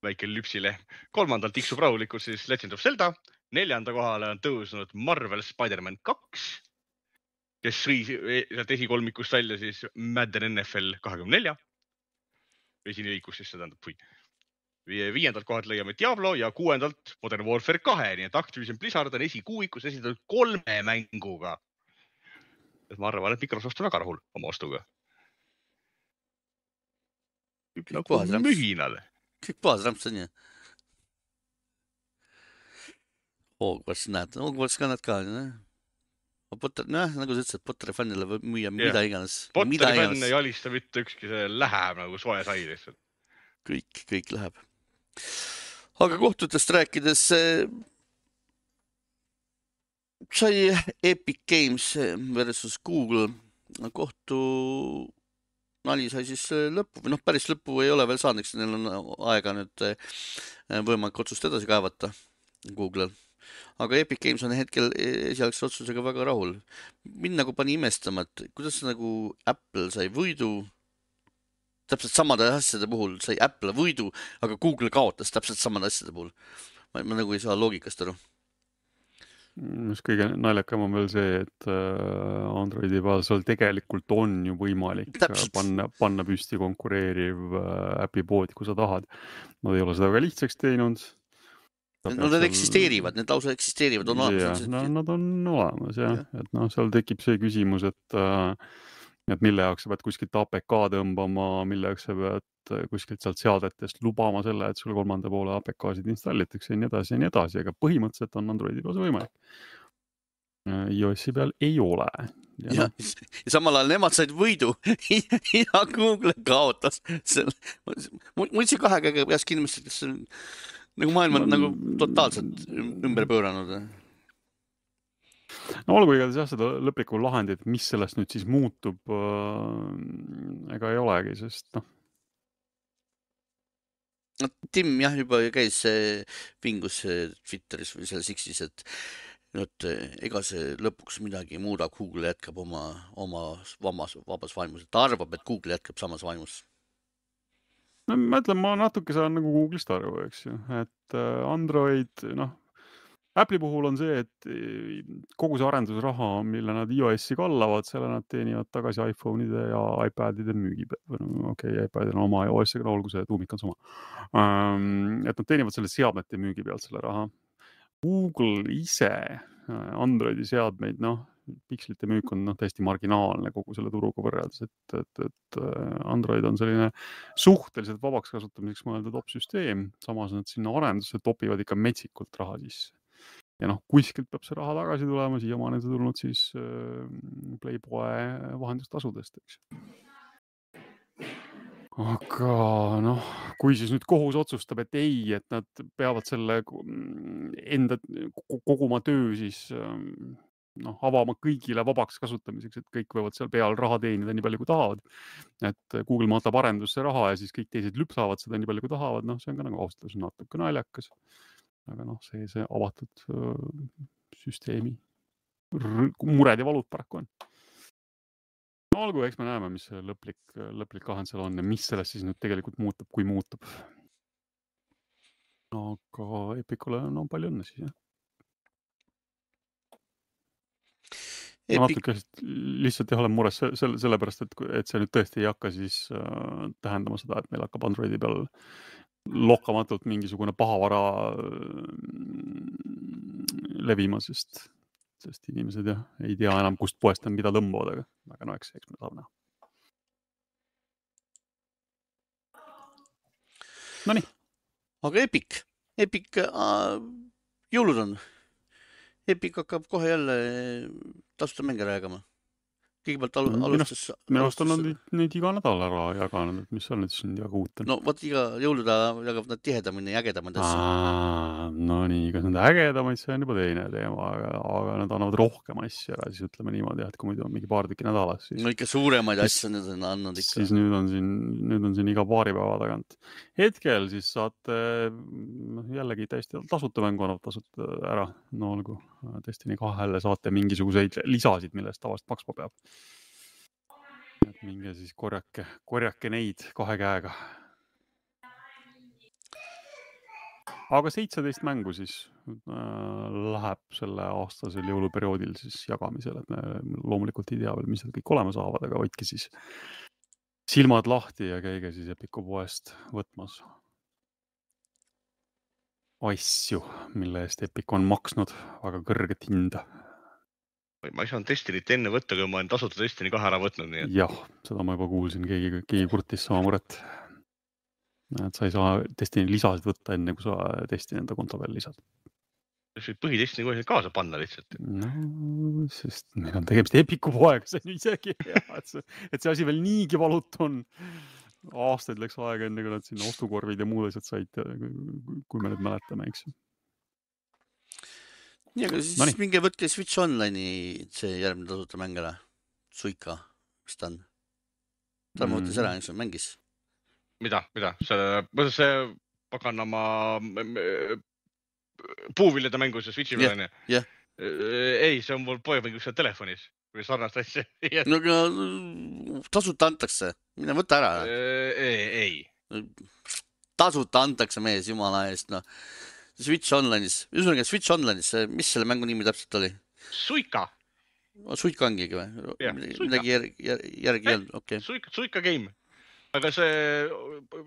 väike lüpsilehm. kolmandal tiksub rahulikult siis Legend of Zelda, neljanda kohale on tõusnud Marvel Spider-man kaks, kes sõi sealt esikolmikust välja siis Madden NFL kahekümne nelja. Esineliikus siis see tähendab, viiendalt kohalt leiame Diablo ja kuuendalt Modern Warfare kahe, nii et Activision Blizzard on esikuuikus esindatud kolme mänguga. et ma arvan, et Microsoft on väga rahul oma ostuga. nagu mühinal.
kõik puhas rämps on ju. Hogwarts, näed, Hogwarts ka näed ka, jah. Potter, nojah, nagu sa ütlesid, Potteri fännile võib müüa mida iganes. mida
Potteri fänn
iganes
ei, alista mitte ükski, see läheb nagu soe sai lihtsalt.
kõik, kõik läheb. aga kohtutest rääkides eh, sai Epic Games versus Google kohtu nali sai siis äh, lõppu või noh, päris lõppu ei ole veel saanud, eks neil on aega nüüd äh, võimalik otsust edasi kaevata Google'l. Aga Epic Games on hetkel e-, esialgse otsusega väga rahul. mind nagu pani imestama, et kuidas nagu Apple sai võidu täpselt samade asjade puhul sai Apple võidu, aga Google kaotas täpselt samade asjade puhul. ma, nagu ei saa loogikast aru
mis kõige naljakam on veel see, et äh, Androidi peal seal tegelikult on ju võimalik Täpselt. panna, panna püsti konkureeriv äh, äpipood, kui sa tahad. Nad ei ole seda väga lihtsaks teinud.
No need seal... eksisteerivad, need lausa eksisteerivad, on olemas.
no nad on olemas jah ja., et noh, seal tekib see küsimus, et äh, et mille jaoks sa pead kuskilt APK tõmbama, mille jaoks sa pead äh, kuskilt sealt seadetest lubama selle, et sul kolmanda poole APK-sid installitakse ja nii edasi ja nii edasi, aga põhimõtteliselt on Androidi peal see võimalik. Äh, iOS-i peal ei ole.
ja, ja, no. *laughs* ja samal ajal nemad said võidu *laughs* ja Google kaotas selle. mul see kahe käega peas kinni, kes nagu maailm on no, nagu totaalselt ümber pööranud
no olgu, igatahes jah, seda lõplikku lahendit, mis sellest nüüd siis muutub äh,, ega ei olegi, sest noh.
no Tim jah, juba käis vingus Twitteris või selles X-is, et et ega see lõpuks midagi ei muuda, Google jätkab oma, oma vabas, vabas vaimus, ta arvab, et Google jätkab samas vaimus
no ma ütlen, ma natuke saan nagu Google'ist aru, eks ju, et äh, Android, noh, Apple'i puhul on see, et eh, kogu see arendusraha, mille nad iOS-i kallavad, selle nad teenivad tagasi iPhone'ide ja iPad'ide müügi pealt. okei okay,, iPad'il on oma iOS-iga, no olgu see tuumik on sama um,. et nad teenivad selle seadmete müügi pealt selle raha. Google ise äh, Androidi seadmeid, noh, pikslite müük on noh, täiesti marginaalne kogu selle turuga võrreldes, et, et, et äh, Android on selline suhteliselt vabaks kasutamiseks mõeldud opsüsteem, samas nad sinna arendusse topivad ikka metsikult raha sisse ja noh, kuskilt peab see raha tagasi tulema, siiamaani on see tulnud siis äh, Playboy vahendustasudest, eks. aga noh, kui siis nüüd kohus otsustab, et ei, et nad peavad selle mm, enda kogu oma töö siis ähm, noh, avama kõigile vabaks kasutamiseks, et kõik võivad seal peal raha teenida nii palju, kui tahavad. et Google matab arendusse raha ja siis kõik teised lüpsavad seda nii palju, kui tahavad, noh, see on ka nagu ausalt öeldes natuke naljakas aga noh, see, see avatud süsteemi mured ja valud paraku on. no olgu, eks me näeme, mis see lõplik, lõplik lahend seal on ja mis sellest siis nüüd tegelikult muutub, kui muutub. aga Epicule no palju õnne siis jah. Ma natuke lihtsalt jah olen mures selle, sellepärast, et, et see nüüd tõesti ei hakka siis äh, tähendama seda, et meil hakkab Androidi peal lokkamatult mingisugune pahavara mm, levima, sest, sest inimesed jah, ei tea enam, kust poest nad mida tõmbavad, aga, aga no eks, eks me saame näha. Nonii.
aga Epic, Epic äh,, jõulud on. Epic hakkab kohe jälle tasuta mänge räägima kõigepealt al
mm, alustas. minu arust on nad neid, iga nädal ära jaganud, et mis seal nüüd siis väga uut
on? no vot iga jõulude ajal jagavad nad tihedamini ja ägedamaid asju.
no nii, kas nad ägedamaid, see on juba teine teema, aga, aga nad annavad rohkem asju ära, siis ütleme niimoodi, et kui muidu on mingi paar tükki nädalas, siis.
no ikka suuremaid asju nad on andnud ikka.
siis nüüd on siin, nüüd on siin iga paari päeva tagant. hetkel siis saate noh, jällegi täiesti tasuta mängu annavad tasuta ära, no olgu, Destiny kahele saate mingisuguseid lisasid, mille eest tavaliselt maksma peab minge siis korjake, korjake neid kahe käega. aga seitseteist mängu siis äh, läheb selle aastasel jõuluperioodil siis jagamisele, et me loomulikult ei tea veel, mis need kõik olema saavad, aga hoidke siis silmad lahti ja käige siis Epiku poest võtmas asju, mille eest Epic on maksnud väga kõrget hinda
ma ei saanud Destinyt enne võtta, kui ma olen tasuta Destiny kahe ära võtnud, nii et.
jah, seda ma juba kuulsin, keegi, keegi kurtis sama muret. et sa ei saa Destiny lisasid võtta enne, kui sa Destiny enda konto peale lisad.
võiks põhidestiny kohe kaasa panna lihtsalt.
no, sest meil on tegemist Epiku poega, see on isegi hea, et see, et see asi veel niigi valutu on. aastaid läks aega, enne kui nad sinna ostukorvid ja muud asjad said, kui me nüüd mäletame, eks ju
nii, aga siis Nonii. minge võtke Switch Online'i see järgmine tasuta mäng ära. Suika, mis ta on? Tarmo võttis ära, eks ju, mängis.
mida, mida, see, see paganama puuviljade mängu, see Switch'i peal onju
jah.?
ei, see on mul poemängus seal telefonis või sarnast asja. ei,
no aga mm, tasuta antakse, mine võta ära.
ei,
tasuta antakse mees jumala eest, noh. Switch Online'is, ühesõnaga Switch Online'is, mis selle mängu nimi täpselt oli?
suika,
suika ongi või?
Jah,
midagi järgi, järgi ei olnud, okei okay..
suika, suika game. aga see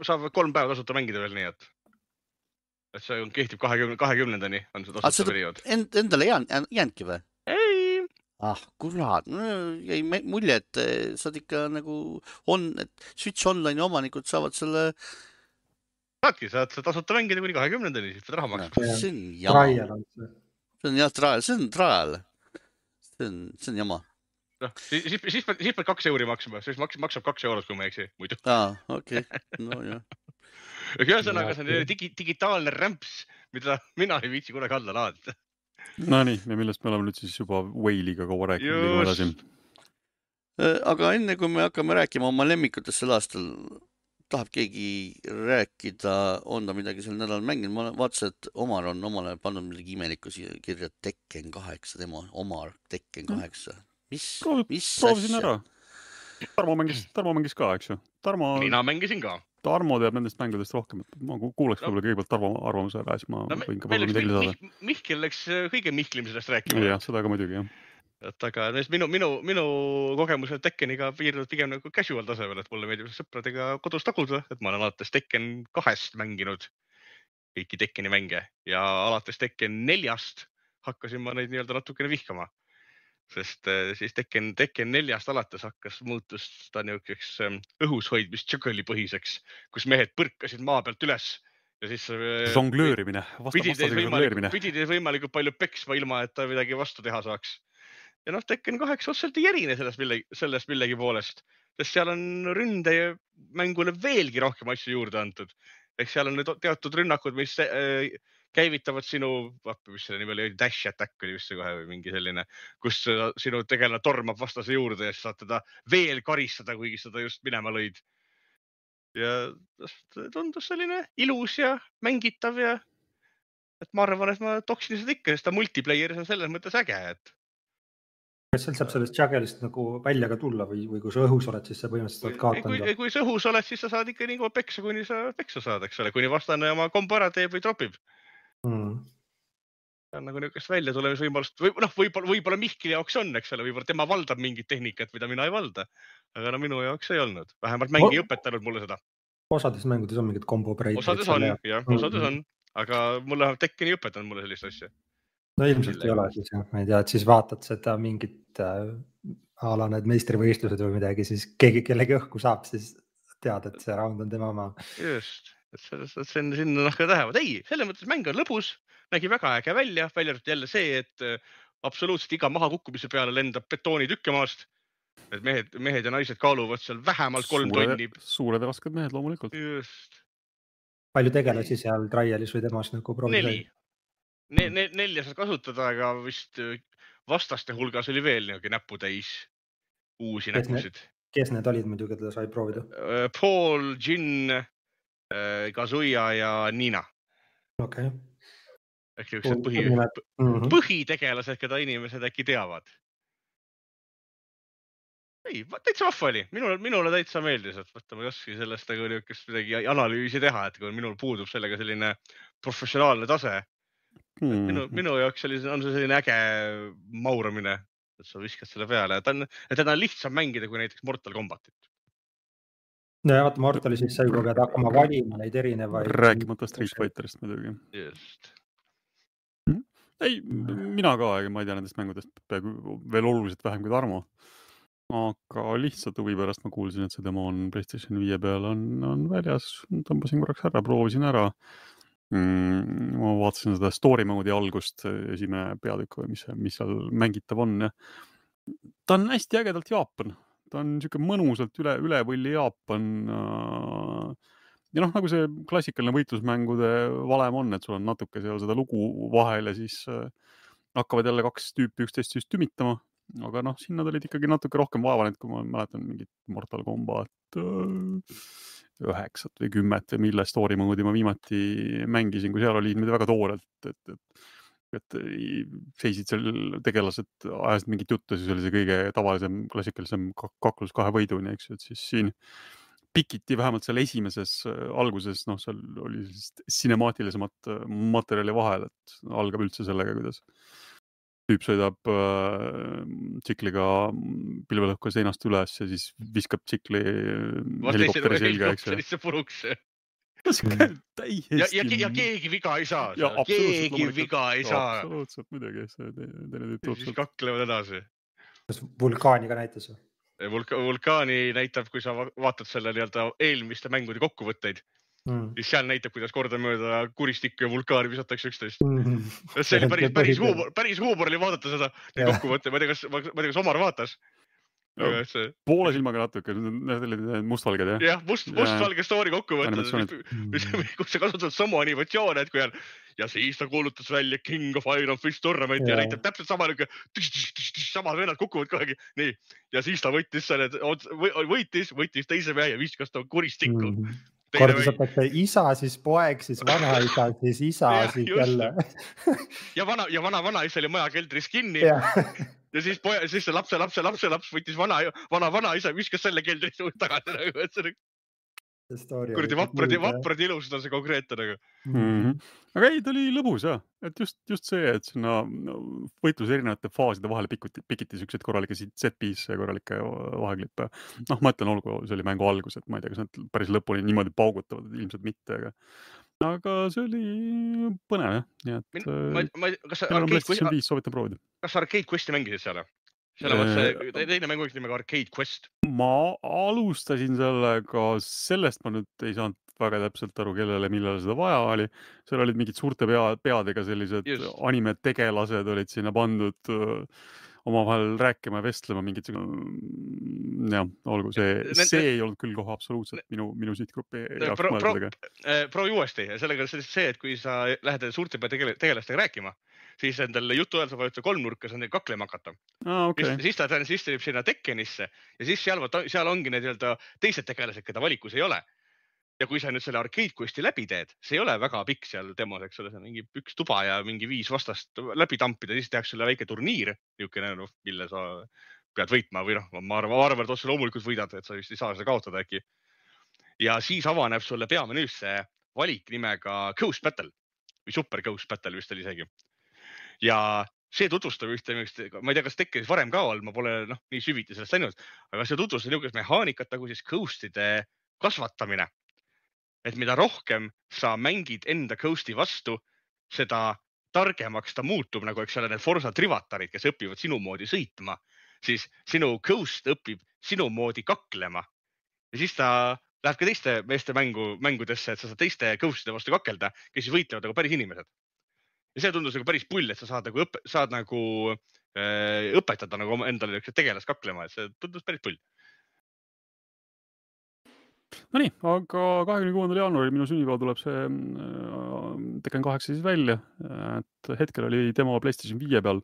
saab kolm päeva tasuta mängida veel, nii et, et see on, kehtib kahekümne, kahekümnendani on see
Ah,
tasuta periood.
End, endale ei jäänud, jäänudki või?
ei,
ah kurat, jäi me- mulje, et eh, sa oled ikka nagu on, et Switch Online'i omanikud saavad selle,
saadki, saad seda tasuta mängida kuni kahekümnendani, siis pead raha maksma.
See on jama,
see.
on jah trial, see on trial. see on, see on jama.
noh, siis, siis, siis pead, siis pead kaks euri maksma, siis maks-, maksab kaks eurot, kui ma ei eksi, muidu.
aa, okei okay., nojah.
ühesõnaga, see on
okei.
digi, digitaalne rämps, mida mina ei viitsi kunagi alla laadida.
Nonii, ja millest me oleme nüüd siis juba Whale'iga kaua rääkinud, liigume edasi
Äh, aga enne kui me hakkame rääkima oma lemmikutest sel aastal, tahab keegi rääkida, on ta midagi sel nädalal mänginud, ma vaatasin, et Omar on omale pannud midagi imelikku siia kirja, Tekken kaheksa, tema Omar Tekken kaheksa. mis, mis
proovisin
asja?
ära. Tarmo mängis, Tarmo mängis ka, eks ju. Tarmo,
mina mängisin ka.
Tarmo teab nendest mängudest rohkem, et ma ku- kuulaks
No.
võib-olla kõigepealt Tarmo arvamuse ära, siis ma
no
võin ka võib-olla midagi lisada.
Mih,, Mihkel läks äh, kõige Mihklim sellest rääkima.
jah, seda ka muidugi jah.
Et aga minu, minu, minu kogemused Tekkeniga piirduvad pigem nagu casual tasemel, et mulle meeldib sõpradega kodus taguda, et ma olen alates Tekken kahest mänginud kõiki Tekkeni mänge ja alates Tekken neljast hakkasin ma neid nii-öelda natukene vihkama. sest äh, siis Tekken, Tekken neljast alates hakkas, muutus ta niisuguseks ähm, õhus hoidmist juggle'i põhiseks, kus mehed põrkasid maa pealt üles ja siis äh,
žonglöörimine, vastasega
võimalikult,
žonglöörimine.
pidi teid võimalikult palju peksma, ilma et ta midagi vastu teha saaks. Ja noh, Tekken kaheksa otseselt ei erine sellest millegi, sellest millegi poolest, sest seal on ründemängule veelgi rohkem asju juurde antud. ehk seal on need teatud rünnakud, mis äh, käivitavad sinu, mis selle nimi oli, dash attack oli vist see kohe või mingi selline, kus sinu tegelane tormab vastase juurde ja siis saad teda veel karistada, kuigi sa ta just minema lõid. ja tundus selline ilus ja mängitav ja et ma arvan, et ma toksin seda ikka, sest ta multiplayer'is on selles mõttes äge, et
kas seal saab sellest juggle'ist nagu välja ka tulla või, või kui sa õhus oled, siis sa põhimõtteliselt
kui,
oled
kui,
kaotanud?
kui sa õhus oled, siis sa saad ikka nii kaua peksa, kuni sa peksa saad, eks ole, kuni vastane oma kombo ära teeb või tropib.
Mm.
on nagu niisugust väljatulemisvõimalust või noh, võib-olla, võib-olla Mihkli jaoks on, eks ole, võib-olla tema valdab mingit tehnikat, mida mina ei valda. aga no minu jaoks ei olnud, vähemalt mäng ei õpetanud mulle seda.
osades mängudes on mingid kombo break'id.
osades on jah, osades
Mhm.
on, aga mulle vähemalt Tekken ei õpetanud mulle sellist asja.
No ilmselt ei ole siis jah, ma ei tea, et siis vaatad seda mingit äh, a la need meistrivõistlused või midagi, siis keegi kellegi õhku saab, siis tead, et see round on tema oma.
just, et selles mõttes sinna, sinna nahka lähevad. ei, selles mõttes mäng on lõbus, nägi väga äge välja, välja arvatud jälle see, et äh, absoluutselt iga mahakukkumise peale lendab betoonitükke maast. et mehed, mehed ja naised kaaluvad seal vähemalt kolm tonni.
suured ja rasked mehed loomulikult.
just,
palju tegelasi seal trial'is või temas nagu proovis
neli. Ne, ne, nelja saad kasutada, aga vist äh, vastaste hulgas oli veel niisugune näputäis uusi
Kes
näpusid.
kes need olid muidu, keda sai proovida?
Paul, Jin, Kazuya ja Nina
okei
ehk niisugused põhi,
okay..
põhitegelased, keda inimesed äkki teavad. ei, täitsa vahva oli, minule, minule täitsa meeldis, et vaata, ma ei oskagi sellest nagu niisugust midagi analüüsi teha, et kui minul puudub sellega selline professionaalne tase.
Hmm.
minu, minu jaoks oli, on see selline äge mauramine, et sa viskad selle peale, ta on, et teda on lihtsam mängida kui näiteks Mortal Combatit.
no ja vaata, Mortalis siis sa juba pead hakkama valima neid erinevaid.
rääkimata Street. Fighterist muidugi.
just,
ei, mina ka, ega ma ei tea nendest mängudest peaaegu veel oluliselt vähem kui Tarmo. aga lihtsalt huvi pärast ma kuulsin, et see demo on PlayStation viie peal on, on väljas, tõmbasin korraks ära, proovisin ära mm,. ma vaatasin seda story mode'i algust, esimene peatükk või mis, mis seal mängitav on ta on hästi ägedalt Jaapan, ta on niisugune mõnusalt üle, üle võlli Jaapan äh, ja noh, nagu see klassikaline võitlusmängude valem on, et sul on natuke seal seda lugu vahel ja siis äh, hakkavad jälle kaks tüüpi üksteist siis tümitama aga noh, siin nad olid ikkagi natuke rohkem vaeva näinud, kui ma mäletan mingit Mortal Combat äh, üheksat või kümmet või mille story mode'i ma viimati mängisin, kui seal oli niimoodi väga toorelt, et, et et seisid seal tegelased, ajasid mingit juttu, siis oli see kõige tavalisem, klassikalisem kaklus kahe võiduni, eks ju, et siis siin pikiti vähemalt seal esimeses äh, alguses, noh, seal oli sellist sinemaatilisemat äh, materjali vahel, et algab üldse sellega, kuidas tüüp sõidab äh, tsikliga pilvelõhkuja seinast üles ja siis viskab tsikli helikopteri selga, eks ju.
see puruks
täiesti.
ja, ja, ja keegi viga ei saa, keegi viga ei saa.
absoluutselt muidugi, see teine tüüp
tuleb. siis kaklevad edasi.
kas vulkaani ka näitas või?
Vulka, vulkaani näitab, kui sa vaatad selle nii-öelda eelmiste mängude kokkuvõtteid mm., siis seal näitab, kuidas kordamööda kuristikku ja vulkaani visatakse üksteist. Mm.. see oli *laughs* päris, päris huumor, *laughs* päris huumor oli vaadata seda. Kokkuvõtte, ma ei tea, kas, ma ei tea, kas Omar vaatas.
No, see... poole silmaga natuke, need olid mustvalged jah?
jah, must, mustvalge story kokkuvõttes, kus sa kasutad samu animatsioone, et kui on ja siis ta kuulutas välja King of Iron Fist Tournamenti ja, ja näitab täpselt sama niuke, samad vennad kukuvad kogu aeg, nii. ja siis ta võttis selle, võitis, võttis teise mehe ja viskas ta kuristikku. Mm. -hmm
kordusatakse isa, siis poeg, siis vanaisa, siis isa, siis jälle. *laughs*
Ja vana ja vana vanaisa oli maja keldris kinni. Ja, ja siis poja, siis see lapse, lapse, lapse laps võttis vana, vana vanaisa, viskas selle keldrisse tagasi nagu, et see kuradi vaprad ja vaprad ja ilusad on see konkreetne nagu
mm. -hmm. aga ei, ta oli lõbus ja, et just, just see, et sinna võitluse erinevate faaside vahele pikuti, pikiti siukseid korralikke set-piece'e, korralikke vaheklippe. noh, ma ütlen, olgu, see oli mängu algus, et ma ei tea, kas nad päris lõpuni niimoodi paugutavad, ilmselt mitte, aga aga see oli põnev jah, nii et.
ma, ma, kas sa Arcade Questi mängisid seal? Seal on see teine mäng nimega Arcade Quest.
ma alustasin sellega, sellest ma nüüd ei saanud väga täpselt aru, kellele, millal seda vaja oli. seal olid mingid suurte pea, peadega sellised animetegelased olid sinna pandud omavahel rääkima ja vestlema, mingid mm, jah, olgu see, see ei olnud küll kohe absoluutselt minu, minu sihtgrupi jaoks
pro, mõeldud. proovi uuesti, sellega on see, et kui sa lähed suurte tegelastega rääkima siis endale jutu ajal sa vajutad kolmnurka, saad neil kaklema hakata
ah,. Okay.
siis ta sisse viib sinna Tekkenisse ja siis seal, seal ongi need nii-öelda teised tegelased, keda valikus ei ole. Ja kui sa nüüd selle arcade quest'i läbi teed, see ei ole väga pikk seal demos, eks ole, see on mingi üks tuba ja mingi viis vastast läbi tampida, siis tehakse sulle väike turniir, niisugune noh, mille sa pead võitma või noh, ma arvan, ma arvan, et otse loomulikult võidad, et sa vist ei saa seda kaotada äkki. ja siis avaneb sulle peamenüüsse valik nimega Ghost Battle või Super Ghost Battle vist oli isegi ja see tutvustab ühte, ma ei tea, kas tekkis varem ka olnud, ma pole noh, nii süviti sellest läinud, aga see tutvustab niisugust mehaanikat nagu siis ghost'ide kasvatamine. Et mida rohkem sa mängid enda ghost'i vastu, seda targemaks ta muutub, nagu eks ole, need Forsa trivatarid, kes õpivad sinu moodi sõitma, siis sinu ghost õpib sinu moodi kaklema ja siis ta läheb ka teiste meeste mängu, mängudesse, et sa saad teiste ghost'ide vastu kakelda, kes siis võitlevad nagu päris inimesed ja see tundus nagu päris pull, et sa saad nagu õppe, saad nagu äh, õpetada nagu endale niisugust tegelast kaklema, et see tundus päris pull.
Nonii, aga kahekümne kuuendal jaanuaril minu sünnipäeval tuleb see äh, Tekken kaheksa siis välja, et hetkel oli demo Playstation viie peal.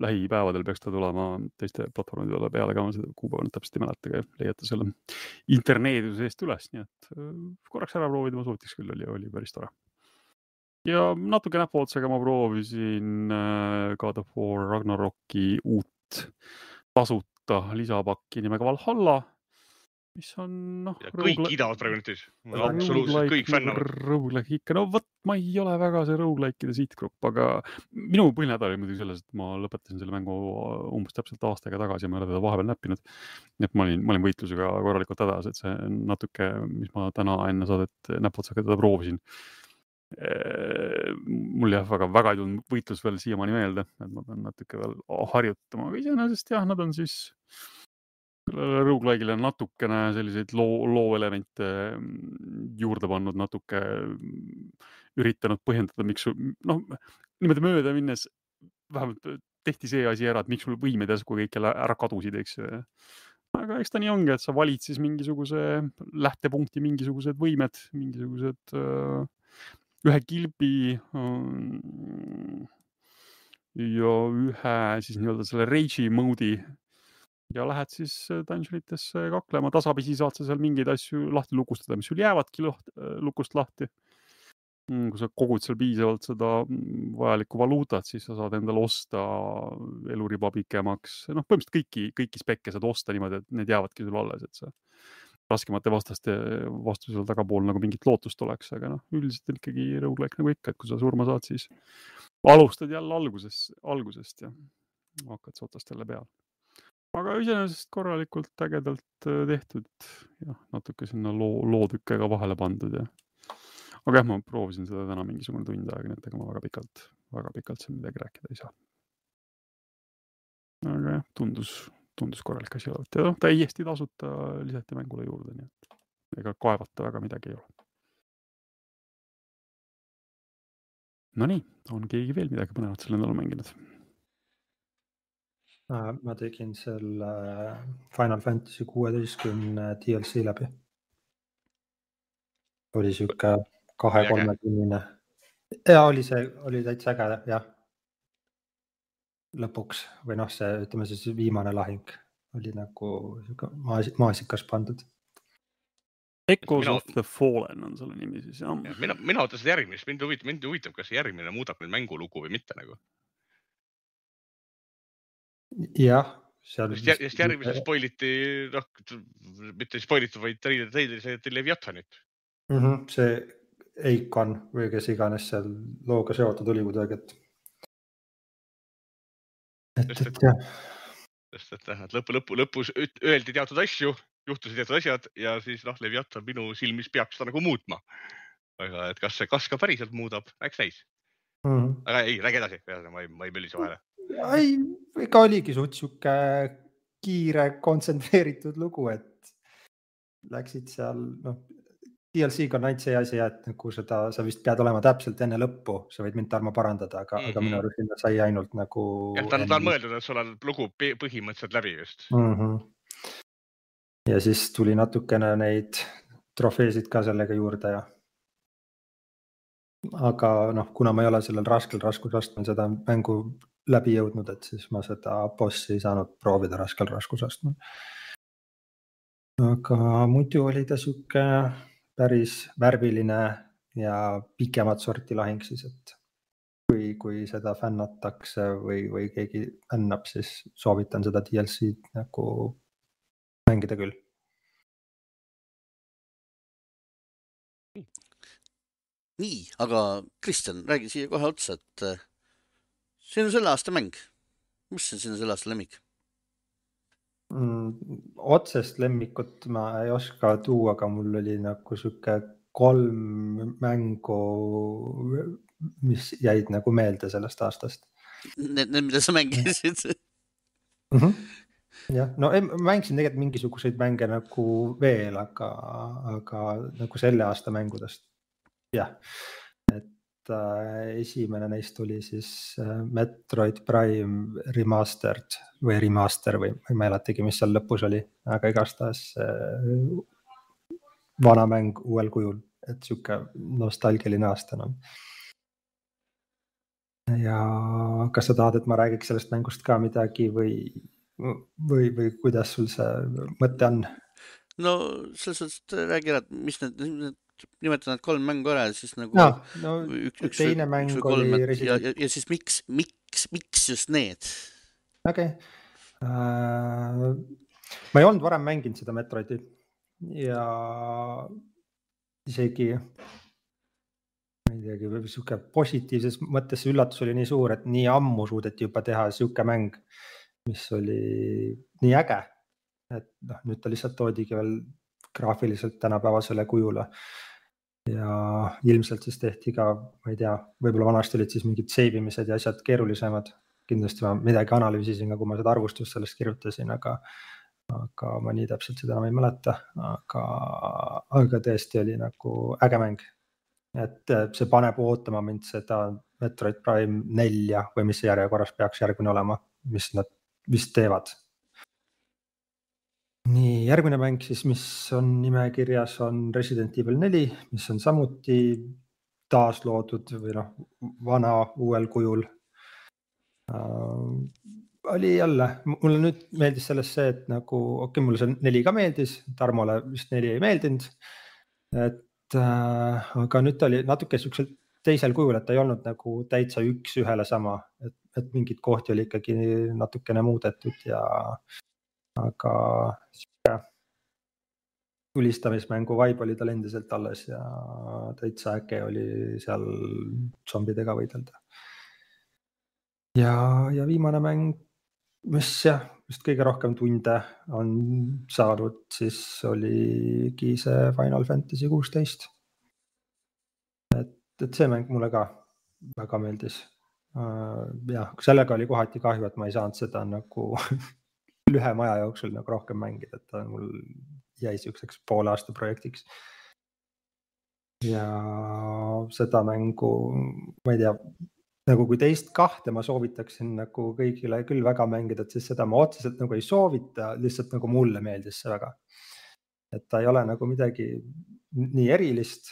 lähipäevadel peaks ta tulema teiste platvormide peale ka, ma seda kuupäeva nüüd täpselt ei mäleta, aga leiate selle interneeduse seest üles, nii et äh, korraks ära proovida. Ma soovitaks küll, oli, oli päris tore. Ja natuke näpuotsaga ma proovisin äh, God of War Ragnaroki uut tasuta lisapakki nimega Valhalla, mis on noh.
kõik roogla... kiidavad praegu nüüd siis, absoluutselt kõik fännavad.
Roguelike ikka, no vot, ma ei ole väga see roguelike'ide sihtgrupp, aga minu põhinädal oli muidugi selles, et ma lõpetasin selle mängu umbes täpselt aasta aega tagasi ja ma ei ole teda vahepeal näppinud. nii et ma olin, ma olin võitlusega korralikult hädas, et see natuke, mis ma täna enne saadet näpuotsaga teda proovisin Äh, mul jah, väga, väga ei tulnud võitlus veel siiamaani meelde, et ma pean natuke veel harjutama, aga iseenesest jah, nad on siis Roguelike'ile natukene selliseid loo, looelemente mm, juurde pannud, natuke üritanud põhjendada, miks noh, niimoodi mööda minnes vähemalt tehti see asi ära, et miks sul võimed järsku kõik jälle ära kadusid, eks ju. aga eks ta nii ongi, et sa valid siis mingisuguse lähtepunkti, mingisugused võimed, mingisugused äh, ühe kilbi, mm, ja ühe siis nii-öelda selle rage'i mode'i ja lähed siis äh, dungeonitesse kaklema, tasapisi saad sa seal mingeid asju lahti lukustada, mis sul jäävadki laht, lukust lahti. Mm, kui sa kogud seal piisavalt seda mm, vajalikku valuutat, siis sa saad endale osta eluriba pikemaks, noh, põhimõtteliselt kõiki, kõiki spekke saad osta niimoodi, et need jäävadki sul alles, et sa raskemate vastaste vastu seal tagapool nagu mingit lootust oleks, aga noh, üldiselt on ikkagi rogu-like nagu ikka, et kui sa surma saad, siis alustad jälle alguses, algusest ja hakkad sa otsast jälle peale. Aga iseenesest korralikult ägedalt äh, tehtud, jah, natuke sinna loo, lootükke ka vahele pandud ja. aga jah, ma proovisin seda täna mingisugune tund aega, nii et ega ma väga pikalt, väga pikalt seal midagi rääkida ei saa. aga jah, tundus tundus korralik asi olevat ja noh, täiesti tasuta lisati mängule juurde, nii et ega kaevata väga midagi ei ole. Nonii, on keegi veel midagi põnevat sel nädalal mänginud?
Ma tegin selle Final Fantasy kuueteistkümne DLC läbi. oli sihuke kahe-kolmekümnene ja oli see, oli täitsa äge jah lõpuks või noh, see ütleme siis viimane lahing oli nagu sihuke maas, maasikas pandud.
Echoes mina... of the Fallen on selle nimi siis jah
ja,? mina, mina ootasin järgmist, mind huvitab, mind huvitab, kas järgmine muudab nüüd mängulugu või mitte nagu.
Jah,
seal. sest järgmises spoiliti, noh, mitte spoilitud, vaid treileris näidati Leviathanit
mm. -hmm, see Eikon või kes iganes seal looga seotud oli kuidagi, et et, et jah.
sest et jah, et lõpu, lõpu, lõpus öeldi teatud asju, juhtusid teatud asjad ja siis noh, Leviathan minu silmis peaks seda nagu muutma. aga et kas see, kas ka päriselt muudab, eks näis mm. -hmm. aga ei, räägi edasi, ma ei, ma ei mölise vahele.
Ei, ega oligi suht sihuke kiire, kontsentreeritud lugu, et läksid seal, noh, DLC-ga on ainult see asi, et nagu seda, sa vist pead olema täpselt enne lõppu, sa võid mind, Tarmo, parandada, aga mm, -hmm. aga minu mhm. arust sinna sai ainult nagu.
jah, ta on, ta on mõeldud, et sul on lugu põhimõtteliselt läbi just
mm. -hmm. ja siis tuli natukene neid trofeesid ka sellega juurde ja. aga noh, kuna ma ei ole sellel raskel raskusastmel seda mängu läbi jõudnud, et siis ma seda bossi ei saanud proovida raskel raskusastmel. aga muidu oli ta sihuke päris värviline ja pikemat sorti lahing siis, et kui, kui seda fännatakse või, või keegi fännab, siis soovitan seda DLC-d nagu mängida küll.
nii, aga Kristjan, räägi siia kohe otsa, et on selle aasta mäng. mis on sinu selle aasta lemmik?
mm,? otsest lemmikut ma ei oska tuua, aga mul oli nagu sihuke kolm mängu, mis jäid nagu meelde sellest aastast.
Need, need, mida sa mängisid
mm? -hmm. jah, no ei, ma mängisin tegelikult mingisuguseid mänge nagu veel, aga, aga nagu selle aasta mängudest jah, et Äh, esimene neist oli siis äh, Metroid Prime Remastered või Remaster või ma ei mäletagi, mis seal lõpus oli, aga igastahes äh, vana mäng uuel kujul, et sihuke nostalgiline aasta noh. ja kas sa tahad, et ma räägiks sellest mängust ka midagi või, või, või kuidas sul see mõte on?
no selles suhtes, räägi ära, mis need, need nimetada need kolm mängu ära ja siis nagu
no, no, üks, üks, teine üks, mäng üks kolm, oli
Resident... ja, ja, siis miks, miks, miks just need?
okei okay. uh,. ma ei olnud varem mänginud seda Metroidi ja isegi ma ei teagi, sihuke positiivses mõttes üllatus oli nii suur, et nii ammu suudeti juba teha sihuke mäng, mis oli nii äge. et noh, nüüd ta lihtsalt toodigi veel graafiliselt tänapäevasele kujule ja ilmselt siis tehti ka, ma ei tea, võib-olla vanasti olid siis mingid save imised ja asjad keerulisemad. kindlasti ma midagi analüüsisin, kui ma seda arvustust sellest kirjutasin, aga, aga ma nii täpselt seda enam ei mäleta, aga, aga tõesti oli nagu äge mäng. et see paneb ootama mind seda Metroid Prime nelja või mis järjekorras peaks järgmine olema, mis nad vist teevad nii järgmine mäng siis, mis on nimekirjas, on Resident Evil neli, mis on samuti taasloodud või noh, vana uuel kujul. oli jälle, mulle nüüd meeldis sellest see, et nagu okei okay,, mulle see neli ka meeldis, Tarmole vist neli ei meeldinud. et äh, aga nüüd ta oli natuke siuksel teisel kujul, et ta ei olnud nagu täitsa üks-ühele sama, et, et mingeid kohti oli ikkagi natukene muudetud ja aga sihuke tulistamismängu vibe oli tal endiselt alles ja täitsa äge oli seal zombidega võidelda. ja, ja viimane mäng, mis jah, vist kõige rohkem tunde on saanud, siis oligi see Final Fantasy kuusteist. et, et see mäng mulle ka väga meeldis. Äh, jah, sellega oli kohati kahju, et ma ei saanud seda nagu *laughs* lühema aja jooksul nagu rohkem mängida, et ta mul jäi siukseks poole aasta projektiks. ja seda mängu, ma ei tea, nagu kui teist kahte ma soovitaksin nagu kõigile küll väga mängida, et siis seda ma otseselt nagu ei soovita, lihtsalt nagu mulle meeldis see väga. et ta ei ole nagu midagi nii erilist,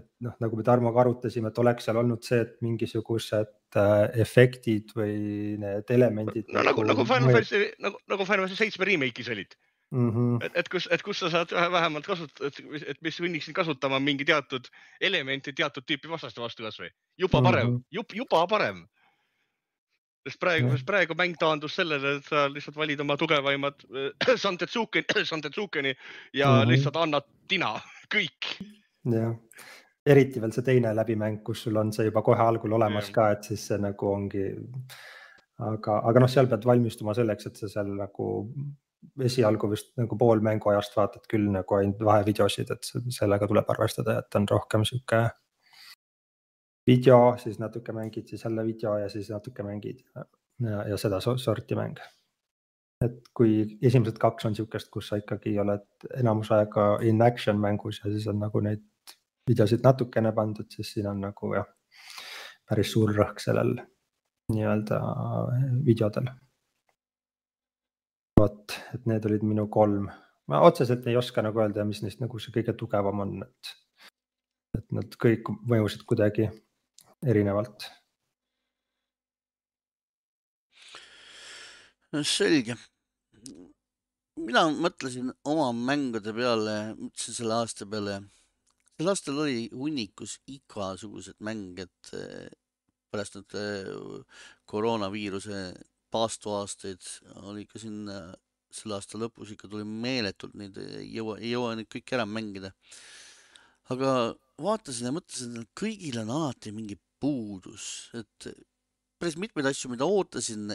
et noh, nagu me Tarmoga arutasime, et oleks seal olnud see, et mingisugused äh, efektid või need elemendid.
no nagu, nagu, Final Fantasy, nagu, nagu Final Fantasy seitsme remake'is olid mm. -hmm. et, et kus, et kus sa saad vähemalt kasutada, et mis sunniksid kasutama mingi teatud elementi teatud tüüpi vastaste vastu kasvõi. juba parem mm, -hmm. juba parem. sest praegu, sest praegu mäng taandus sellele, et sa lihtsalt valid oma tugevaimad äh, *clears throat* Santetsuken, *clears throat* Santetsukeni ja mm -hmm. lihtsalt annad tina, *laughs* kõik.
jah, eriti veel see teine läbimäng, kus sul on see juba kohe algul olemas ka, et siis see nagu ongi aga, aga noh, seal pead valmistuma selleks, et sa seal nagu esialgu vist nagu pool mänguajast vaatad küll nagu ainult vahevideosid, et sellega tuleb arvestada, et on rohkem sihuke video, siis natuke mängid, siis jälle video ja siis natuke mängid ja, ja seda sorti mäng. et kui esimesed kaks on sihukest, kus sa ikkagi oled enamus aega in action mängus ja siis on nagu neid videosid natukene pandud, siis siin on nagu jah, päris suur rõhk sellel nii-öelda videodel vot, et need olid minu kolm. ma otseselt ei oska nagu öelda, mis neist nagu see kõige tugevam on, et, et nad kõik mõjusid kuidagi erinevalt.
selge. mina mõtlesin oma mängude peale, mõtlesin selle aasta peale. Sel aastal oli hunnikus igasugused mänged eh, pärast nüüd eh, koroonaviiruse paastuaastaid oli ka siin äh, selle aasta lõpus ikka tuli meeletult neid, ei jõua, ei jõua neid kõiki ära mängida. aga vaatasin ja mõtlesin, et kõigil on alati mingi puudus, et päris mitmeid asju, mida ootasin,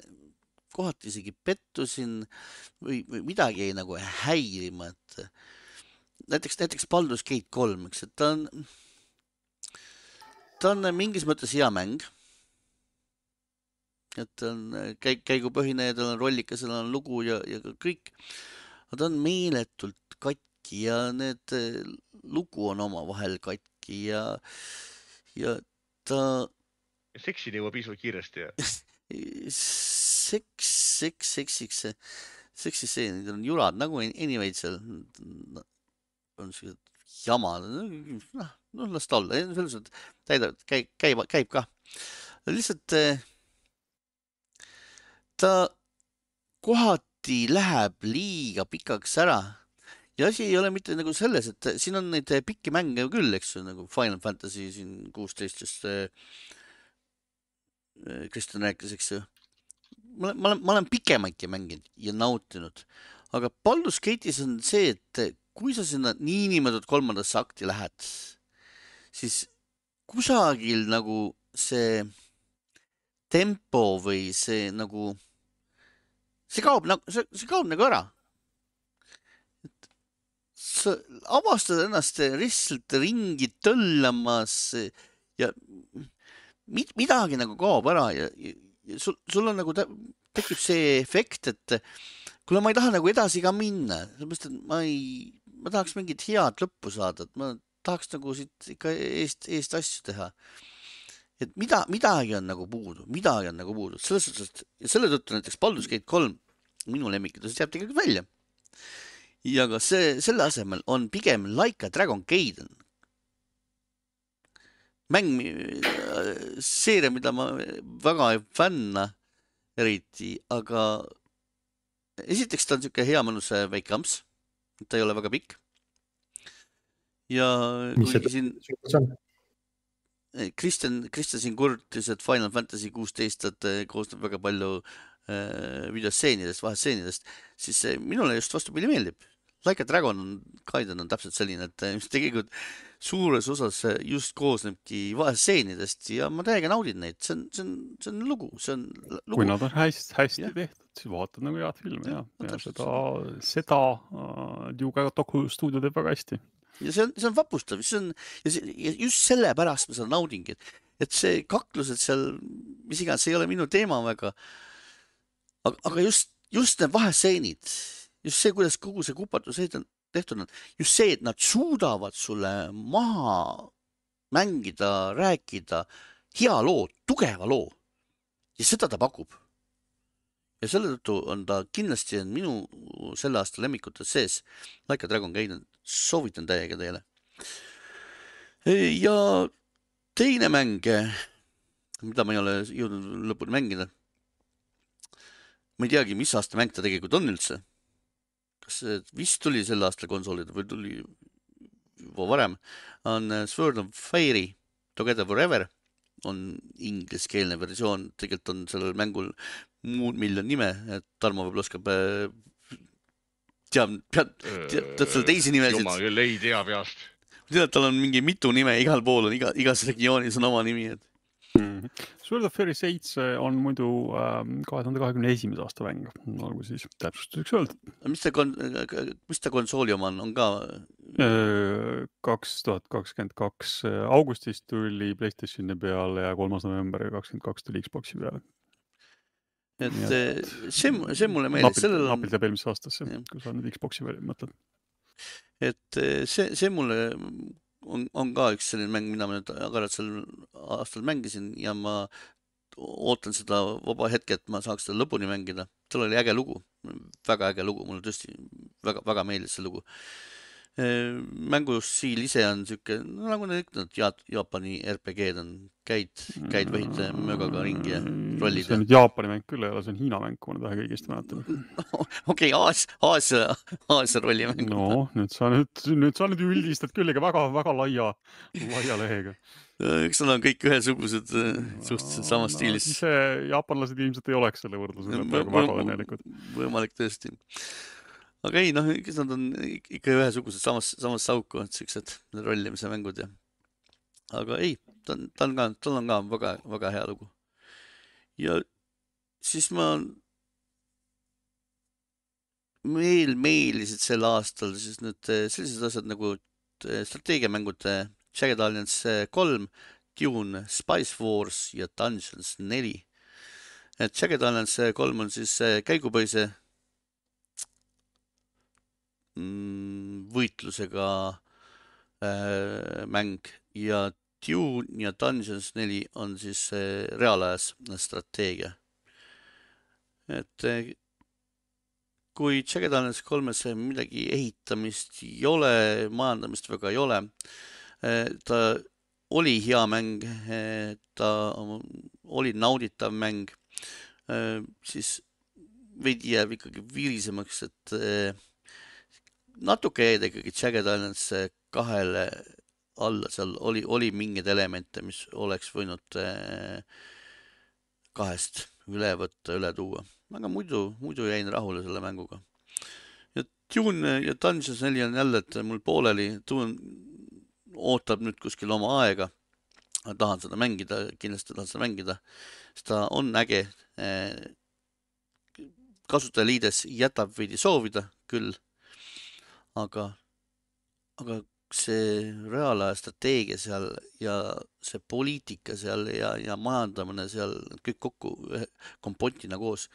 kohati isegi pettusin või, või midagi jäi nagu häirima, et näiteks, näiteks Baldur's Gate kolm, eks, et ta on, ta on mingis mõttes hea mäng et on äh, käik, käigupõhine ja tal on rollikas, seal on lugu ja, ja kõik. aga ta on meeletult katki ja need äh, lugu on omavahel katki ja, ja ta.
seksini jõuab pisut kiiresti ja *laughs*
seks, seks, seksiks, seksistseenid on jurad nagu anyway seal on siuksed jamad, noh, noh las ta olla, selles mõttes täidab, käib, käib, käib ka. lihtsalt äh, ta kohati läheb liiga pikaks ära ja asi ei ole mitte nagu selles, et siin on neid pikki mänge küll, eks ju, nagu Final Fantasy siin kuusteist just äh, Kristjan rääkis, eks ju. ma olen, ma olen, ma olen pikemaidki mänginud ja nautinud, aga Baldur's Gate'is on see, et kui sa sinna niinimetatud kolmandasse akti lähed, siis kusagil nagu see tempo või see nagu see kaob nagu, see, see kaob nagu ära. et sa avastad ennast lihtsalt ringi töllamas ja mid, midagi nagu kaob ära ja, ja sul, sul on nagu tekib see efekt, et kuule, ma ei taha nagu edasi ka minna, sellepärast et ma ei, ma tahaks mingit head lõppu saada, et ma tahaks nagu siit ikka eest, eest asju teha et mida, midagi on nagu puudu, midagi on nagu puudu, selles suhtes, et selle tõttu näiteks Baldur's Gate kolm minu lemmikutest jääb tegelikult välja. ja ka see, selle asemel on pigem Like a Dragon Gaiden. mäng, seeria, mida ma väga ei fänna, eriti, aga esiteks ta on niisugune hea mõnus äh, väike amps, ta ei ole väga pikk. ja
Mis see
siin
on,
Kristjan, Kristjan siin kurtis, et Final Fantasy kuusteist, et eh, koosneb väga palju äh, videostseenidest, vahestseenidest, siis eh, minule just vastupidi meeldib. Like a Dragon on, Gaiden on täpselt selline, et eh, mis tegelikult suures osas just koosnebki vahestseenidest ja ma täiega naudin neid, see on, see on, see on lugu, see on l-
kui
lugu.
nad on hästi, hästi
Jah.
tehtud, siis vaatad nagu head filmi ja, ja
täpselt
seda, seda uh, Yuga Toku stuudio teeb väga hästi.
ja see on, see on vapustav, see on ja, see, ja just sellepärast ma seda naudingi, et, et see kaklused seal, mis iganes, see ei ole minu teema väga. aga, aga just, just need vahestseenid, just see, kuidas kogu see kupatus tehtud on, just see, et nad suudavad sulle maha mängida, rääkida hea loo, tugeva loo ja seda ta pakub. ja selle tõttu on ta kindlasti on minu selle aasta lemmikutes sees. Like a Dragon Gaiden, soovitan täiega teile. ja teine mäng, mida ma ei ole jõudnud lõpuni mängida. ma ei teagi, mis aasta mäng ta tegelikult on üldse. Kas vist tuli sel aastal konsoolidele või tuli juba varem, on Sword of Fire'i Together Forever on ingliskeelne versioon, tegelikult on sellel mängul muud miljon nime, et Tarmo võib-olla oskab äh, teab, teab, teab teab seal teisi nimesid.
jumal küll, ei tea peast.
tead, tal on mingi mitu nime, igal pool on iga, igas regioonis on oma nimi, et
Sword of Fairy seitse on muidu ähm, kahe tuhande kahekümne esimese aasta mäng, olgu siis täpsustuseks öeldud.
mis ta kon-, mis ta konsooli oma on, on ka,
kaks tuhat kakskümmend kaks augustis tuli Playstationi peale ja kolmas november kakskümmend kaks tuli Xbox'i peale.
et see, see mulle meeldis,
napilt, napilt jääb eelmisesse aastasse kui sa nüüd Xbox'i peale mõtled.
et see, see mulle on, on ka üks selline mäng, mida ma nüüd agaralt sel aastal mängisin ja ma ootan seda vaba hetke, et ma saaks seda lõpuni mängida. tal oli äge lugu, väga äge lugu, mulle tõesti väga, väga meeldis see lugu. Mängustiil ise on sihuke, no nagu need ja- Jaapani RPG-d on, käid, käid vehid möögaga ringi ja rollid
see
ja
nüüd Jaapani mäng küll ei ole, see on Hiina mäng, kui ma nüüd vähegi õigesti mäletan.
okei, Aasia, Aasia, Aasia rollimäng.
no nüüd sa nüüd, nüüd sa nüüd üldistad küll ikka väga-väga laia, laia lehega.
eks nad on kõik ühesugused, suhteliselt samas stiilis.
ise jaapanlased ilmselt ei oleks selle võrdluse peale praegu väga õnnelikud.
võimalik tõesti. Aga ei noh, kes nad on ik- ikka ühesugused, samas, samas sauku, et siuksed rollimise mängud ja. aga ei, ta on, ta on ka, tal on ka väga, väga hea lugu. ja siis ma veel meeldisid sel aastal siis nüüd eh, sellised asjad nagu eh, strateegiamängud Jagged Alliance kolm, Dune, Spice Wars ja Dungeons neli. et Jagged Alliance kolm on siis eh, käigupõhise võitlusega äh, mäng ja Dune ja Dungeons neli on siis äh, reaalajas strateegia. et äh, kui Jagged Alliance kolmes midagi ehitamist ei ole, majandamist väga ei ole, ta oli hea mäng, ta oli nauditav mäng, siis veidi jääb ikkagi virisemaks, et natuke jäi ta ikkagi Jagged Alliance kahele alla, seal oli, oli mingeid elemente, mis oleks võinud eh, kahest üle võtta, üle tuua, aga muidu, muidu jäin rahule selle mänguga. ja Dune ja Dungeons neli on jälle, et mul pooleli, Dune ootab nüüd kuskil oma aega. tahan seda mängida, kindlasti tahan seda mängida, sest ta on äge eh, kasutajaliides jätab veidi soovida küll, aga, aga see reaalaja strateegia seal ja see poliitika seal ja, ja majandamine seal kõik kokku ühe kompotina koos.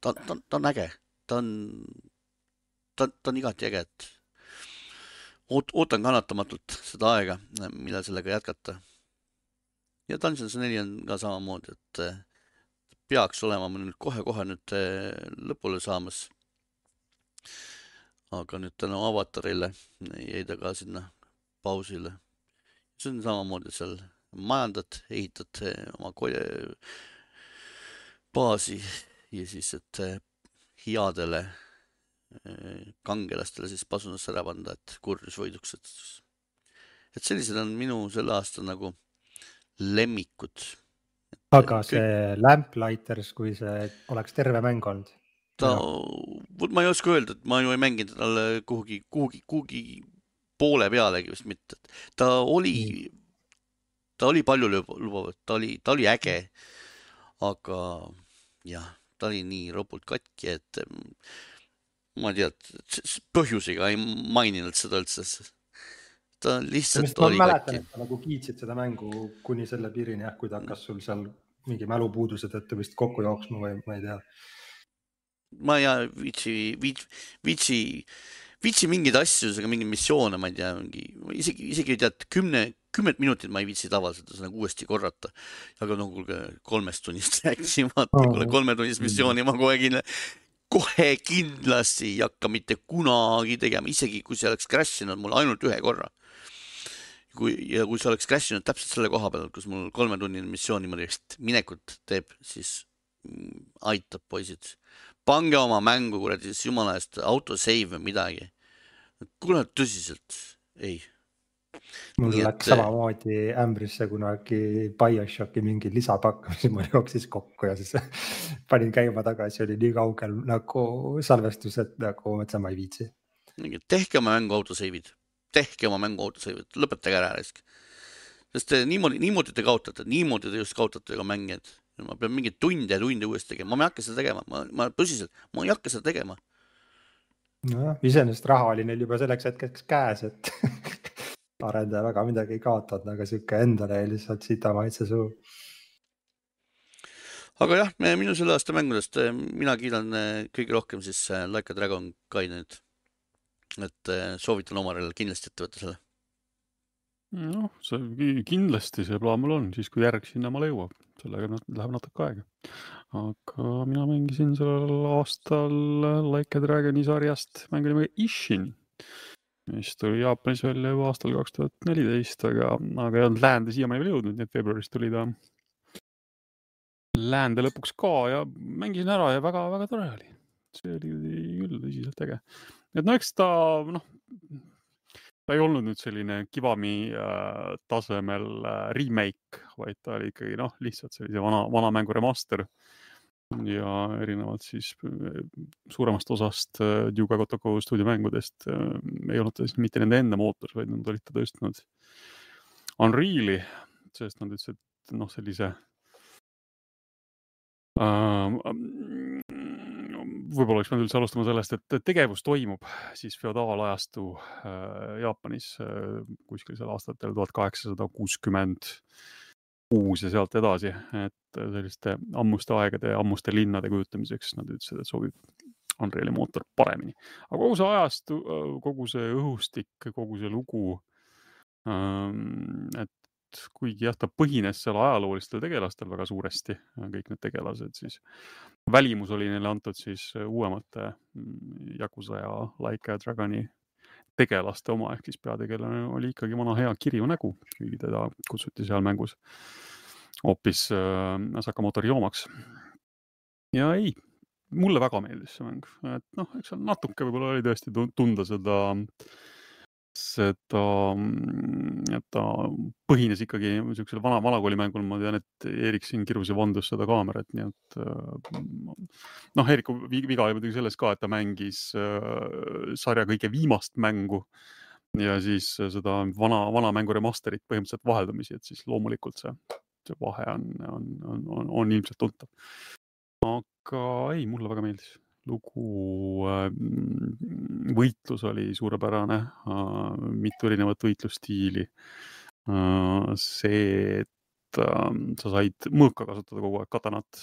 ta, ta, ta on äge, ta on, ta, ta on igati äge, et oot-, ootan kannatamatult seda aega, millal sellega jätkata. ja Dungeons neli on ka samamoodi, et peaks olema nüüd kohe-kohe nüüd eh, lõpule saamas. Aga nüüd tänu avatarile jäi ta ka sinna pausile. see on samamoodi seal majandad, ehitad eh, oma ko- baasi ja siis, et äh, headele äh, kangelastele siis pasunasse ära panda, et kurjus võiduks, et, et sellised on minu selle aasta nagu lemmikud.
aga see Lamplighters, kui see oleks terve mäng olnud?
Ta, vot ma ei oska öelda, et ma ju ei mänginud talle kuhugi, kuhugi, kuhugi poole pealegi vist mitte, ta oli, ta oli paljulubav, ta oli, ta oli äge. aga jah, ta oli nii ropult katki, et mm, ma ei tea, põhjusega ei maininud seda üldse. ta lihtsalt
ma oli mäletan, katki. nagu kiitsid seda mängu kuni selle piirini jah, kui ta hakkas sul seal mingi mälupuuduse tõttu vist kokku jooksma või ma ei tea.
Ma ei viitsi, viitsi, viitsi, viitsi mingeid asju, mingeid missioone, ma ei tea, mingi isegi, isegi tead kümne, kümmet minutit ma ei viitsi tavaliselt nagu uuesti korrata. aga no kuulge, kolmest tunnist *laughs* rääkisin, vaata oh., kuule kolmetunnist missiooni ma kohe kindlasti, kohe kindlasti ei hakka mitte kunagi tegema, isegi kui see oleks crash inud mul ainult ühe korra. kui ja kui see oleks crash inud täpselt selle koha peal, kus mul kolmetunnine missioon niimoodi minekut teeb, siis mm, aitab poisid. Pange oma mängu kuradi siis jumala eest autosave või midagi. kuule tõsiselt, ei
mul Nii läks et... samamoodi ämbrisse kunagi BioShocki mingi lisapakk, mis mul jooksis kokku ja siis *laughs* panin käima tagasi, oli nii kaugel nagu salvestus, et nagu mõtlesin, ma ei viitsi.
tehke oma mängu autosave'id, tehke oma mängu autosave'id, lõpetage ära raisk. sest te niimoodi, niimoodi te kaotate, niimoodi te just kaotate ka mängijaid. Ma pean mingeid tunde ja tunde uuesti tegema, ma ei hakka seda tegema, ma, ma tõsiselt, ma ei hakka seda tegema.
nojah, iseenesest raha oli neil juba selleks hetkeks käes, et *laughs* arendaja väga midagi ei kaotanud, aga sihuke endale lihtsalt sita maitse suu.
aga jah, minu selle aasta mängudest eh, mina kiidan eh, kõige rohkem siis eh, Like a Dragon Gaidenit. et soovitan Omaril kindlasti ette võtta selle.
Noh, see kindlasti see plaan mul on, siis kui järg sinnamaale jõuab, sellega läheb natuke aega. aga mina mängisin sellel aastal Like a Dragoni sarjast mängu nimega Ishin mis tuli Jaapanis välja juba aastal kaks tuhat neliteist, aga, aga ei olnud läände siiamaani veel jõudnud, nii et veebruaris tuli ta läände lõpuks ka ja mängisin ära ja väga-väga tore oli. see oli küll tõsiselt äge. et no eks ta noh, ta ei olnud nüüd selline Kivami äh, tasemel äh, remake, vaid ta oli ikkagi noh, lihtsalt sellise vana, vana mängu remaster. Ja erinevalt siis äh, suuremast osast äh, Yuga Kotoko stuudiomängudest äh, ei olnud ta siis mitte nende enda mootor, vaid nad olid ta tõstnud Unreal'i, sest nad ütlesid, noh, sellise äh, võib-olla oleks pidanud üldse alustama sellest, et tegevus toimub siis feodaalajastu äh, Jaapanis äh, kuskil seal aastatel tuhat kaheksasada kuuskümmend kuus ja sealt edasi, et selliste ammuste aegade ja ammuste linnade kujutamiseks nad ütlesid, et sobib Unreali mootor paremini. aga kogu see ajastu, kogu see õhustik, kogu see lugu, ähm, et kuigi jah, ta põhines seal ajaloolistel tegelastel väga suuresti, kõik need tegelased, siis välimus oli neile antud siis uuemate mm, Yakuza ja Like a Dragoni tegelaste oma, ehk siis peategelane oli ikkagi vana hea Kirju nägu, kuigi teda kutsuti seal mängus hoopis äh, Sakamoto Ryomaks. ja ei, mulle väga meeldis see mäng, et noh, eks seal natuke võib-olla oli tõesti tunda seda, seda, et ta põhines ikkagi niisugusel vana, vanakoolimängul, ma tean, et Erik siin kirus ja vandus seda kaamerat, nii et äh, noh, Eeriku viga oli muidugi selles ka, et ta mängis äh, sarja kõige viimast mängu ja siis seda vana, vana mängu remaster'it põhimõtteliselt vaheldumisi, et siis loomulikult see see vahe on, on, on, on, on ilmselt tuntav. aga ei, mulle väga meeldis lugu, äh, võitlus oli suurepärane, äh, mitu erinevat võitlusstiili. Äh, see, et sa said mõõka kasutada kogu aeg, katanat,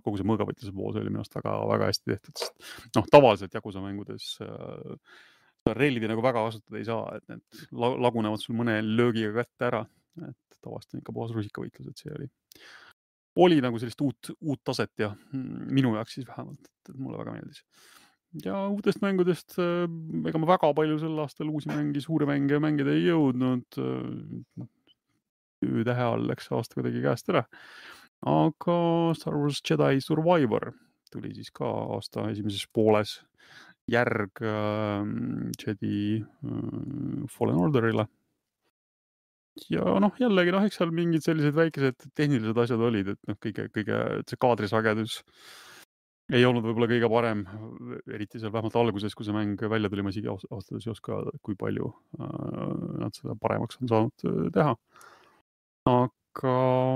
kogu see mõõgavõitluse pool, see oli minu arust väga-väga hästi tehtud, sest noh, tavaliselt Yakuza mängudes relvi nagu väga kasutada ei saa, et need lagunevad sul mõne löögiga kätte ära, et tavaliselt on ikka puhas rusikavõitlus, et see oli, oli nagu sellist uut, uut taset ja minu jaoks siis vähemalt, et mulle väga meeldis. ja uutest mängudest, äh, ega ma väga palju sel aastal uusi mänge, suuri mänge mängida ei jõudnud. Äh, öötähe all läks aasta kuidagi käest ära. aga Star Wars Jedi Survivor tuli siis ka aasta esimeses pooles järg äh, Jedi äh, Fallen Orderile. Ja noh, jällegi noh, eks seal mingid sellised väikesed tehnilised asjad olid, et noh, kõige, kõige see kaadrisagedus ei olnud võib-olla kõige parem, eriti seal vähemalt alguses, kui see mäng välja tuli, ma isegi ausalt öeldes ei oska, kui palju äh, nad seda paremaks on saanud äh, teha. aga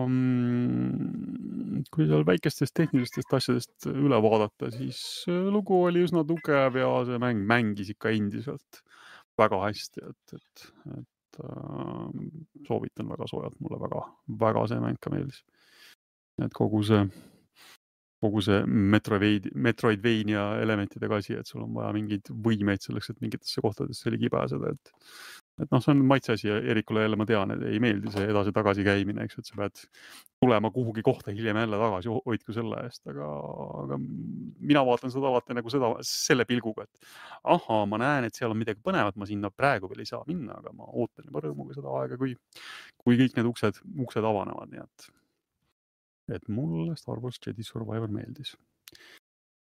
mm, kui seal väikestest tehnilistest asjadest üle vaadata, siis äh, lugu oli üsna tugev ja see mäng mängis ikka endiselt väga hästi, et, et, et äh, soovitan väga soojalt, mulle väga, väga see mäng ka meeldis. et kogu see kogu see Metroid, Metroidvania elementidega asi, et sul on vaja mingeid võimeid selleks, et mingitesse kohtadesse ligi pääseda, et et noh, see on maitse asi ja Eerikule jälle ma tean, et ei meeldi see edasi-tagasi käimine, eks, et sa pead tulema kuhugi kohta hiljem jälle tagasi, hoidku selle eest, aga, aga mina vaatan seda alati nagu seda, selle pilguga, et ahhaa, ma näen, et seal on midagi põnevat, ma sinna praegu veel ei saa minna, aga ma ootan juba rõõmuga seda aega, kui, kui kõik need uksed, uksed avanevad, nii et et mulle Star Wars Jedi Survivor meeldis.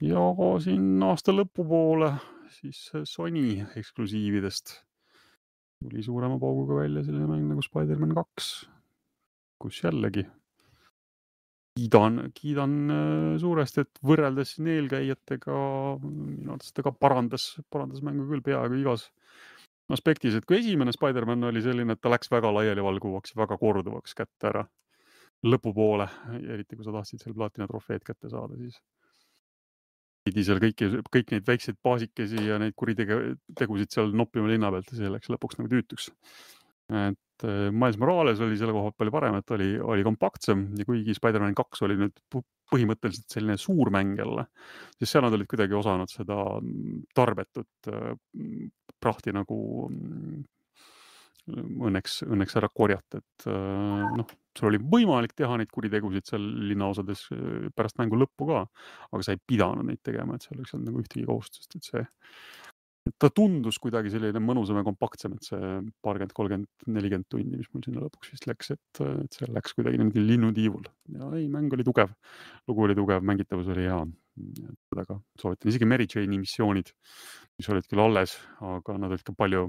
ja siin aasta lõpupoole siis Sony eksklusiividest tuli suurema pauguga välja selline mäng nagu Spider-man kaks, kus jällegi kiidan, kiidan äh, suuresti, et võrreldes siin eelkäijatega minu arvates ta ka parandas, parandas mängu küll peaaegu igas aspektis, et kui esimene Spider-man oli selline, et ta läks väga laialivalguvaks, väga korduvaks kätte ära lõpupoole, eriti kui sa tahtsid seal plaatina trofeed kätte saada, siis pidi seal kõiki, kõik neid väikseid baasikesi ja neid kuritegusid seal noppima linna pealt ja see läks lõpuks nagu tüütuks. et äh, Miles Morales oli selle koha pealt palju parem, et oli, oli kompaktsem ja kuigi Spider-man kaks oli nüüd põhimõtteliselt selline suur mäng jälle, siis seal nad olid kuidagi osanud seda tarbetut äh, prahti nagu mm, õnneks, õnneks ära korjata, et äh, noh, sul oli võimalik teha neid kuritegusid seal linnaosades äh, pärast mängu lõppu ka, aga sa ei pidanud neid tegema, et seal ei olnud nagu ühtegi kohustust, et see, ta tundus kuidagi selline mõnusam ja kompaktsem, et see paarkümmend, kolmkümmend, nelikümmend tundi, mis mul sinna lõpuks vist läks, et, et see läks kuidagi niimoodi linnutiivul ja ei, mäng oli tugev, lugu oli tugev, mängitavus oli hea. Ka soovitan, isegi Mary Jane'i missioonid, mis olid küll alles, aga nad olid ka palju,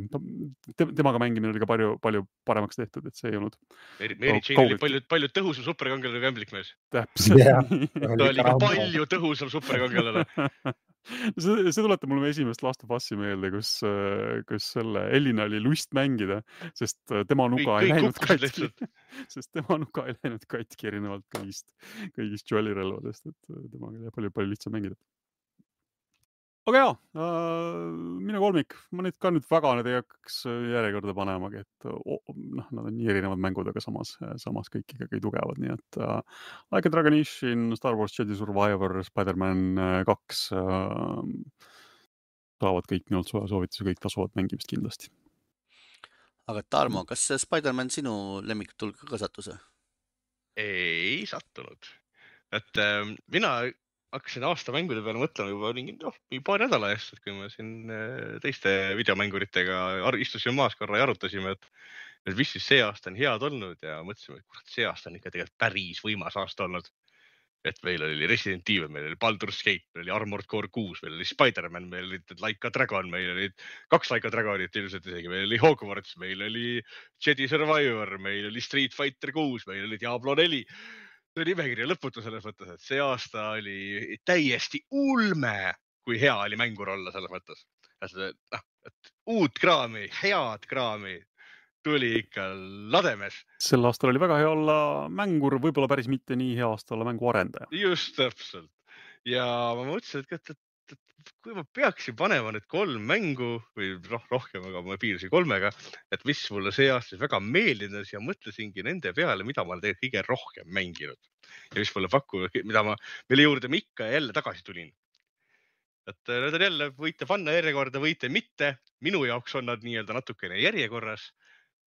temaga mängimine oli ka palju, palju paremaks tehtud, et see ei olnud.
Mary, Jane oli palju, palju tõhusam superkangelane kui ämblikmees.
täpselt
Jah. *laughs*
ta oli ikka palju tõhusam superkangelane. *laughs*
see, see tuletab mulle esimest Last of Us'i meelde, kus, kus selle Ellina oli lust mängida, sest tema nuga
Kõik-
ei läinud katki. *laughs* sest tema nuga ei läinud katki erinevalt kõigist, kõigist Jolly relvadest, et temaga oli palju-palju lihtsam mängida. Aga jaa äh,, minu kolmik, ma neid ka nüüd väga nüüd ei hakkaks järjekorda panemagi, et o- noh, nad on nii erinevad mängud, aga samas, samas kõik ikkagi tugevad, nii et äh, Like a Dragon Ishin, Star Wars Jedi Survivor, Spider-man äh, kaks äh, saavad kõik minult soe soovituse, kõik tasuvad mängimist kindlasti.
aga Tarmo, kas see Spider-man sinu lemmikute hulka ka sattus
ei sattunud, et äh, mina hakkasin aasta mängude peale mõtlema juba mingi noh, mingi paari nädala eest, kui me siin äh, teiste videomänguritega istusime maas korra ja arutasime, et, et mis siis see aasta on head olnud ja mõtlesime, et kurat, see aasta on ikka tegelikult päris võimas aasta olnud. et meil oli Resident Evil, meil oli Baldur's Gate, meil oli Armored Core kuus, meil oli Spider-man, meil olid Like a Dragon, meil olid kaks Like a Dragonit ilmselt isegi, meil oli Hogwarts, meil oli Jedi Survivor, meil oli Street Fighter kuus, meil oli Diablo neli see nimekiri lõputu selles mõttes, et see aasta oli täiesti ulme, kui hea oli mängur olla selles mõttes. noh, et uut kraami, head kraami tuli ikka lademes,
sel aastal oli väga hea olla mängur, võib-olla päris mitte nii hea aasta olla mänguarendaja.
just täpselt. ja ma mõtlesin, et kui ma peaksin panema need kolm mängu või noh, rohkem, aga ma piirasin kolmega, et mis mulle see aasta väga meeldinud ma mõtlesingi nende peale, mida ma olen tegelikult kõige rohkem mänginud ja mis mulle pakuvad, mida ma, mille juurde ma ikka ja jälle tagasi tulin. et äh, need on jälle, võite panna järjekorda, võite mitte. minu jaoks on nad nii-öelda natukene järjekorras.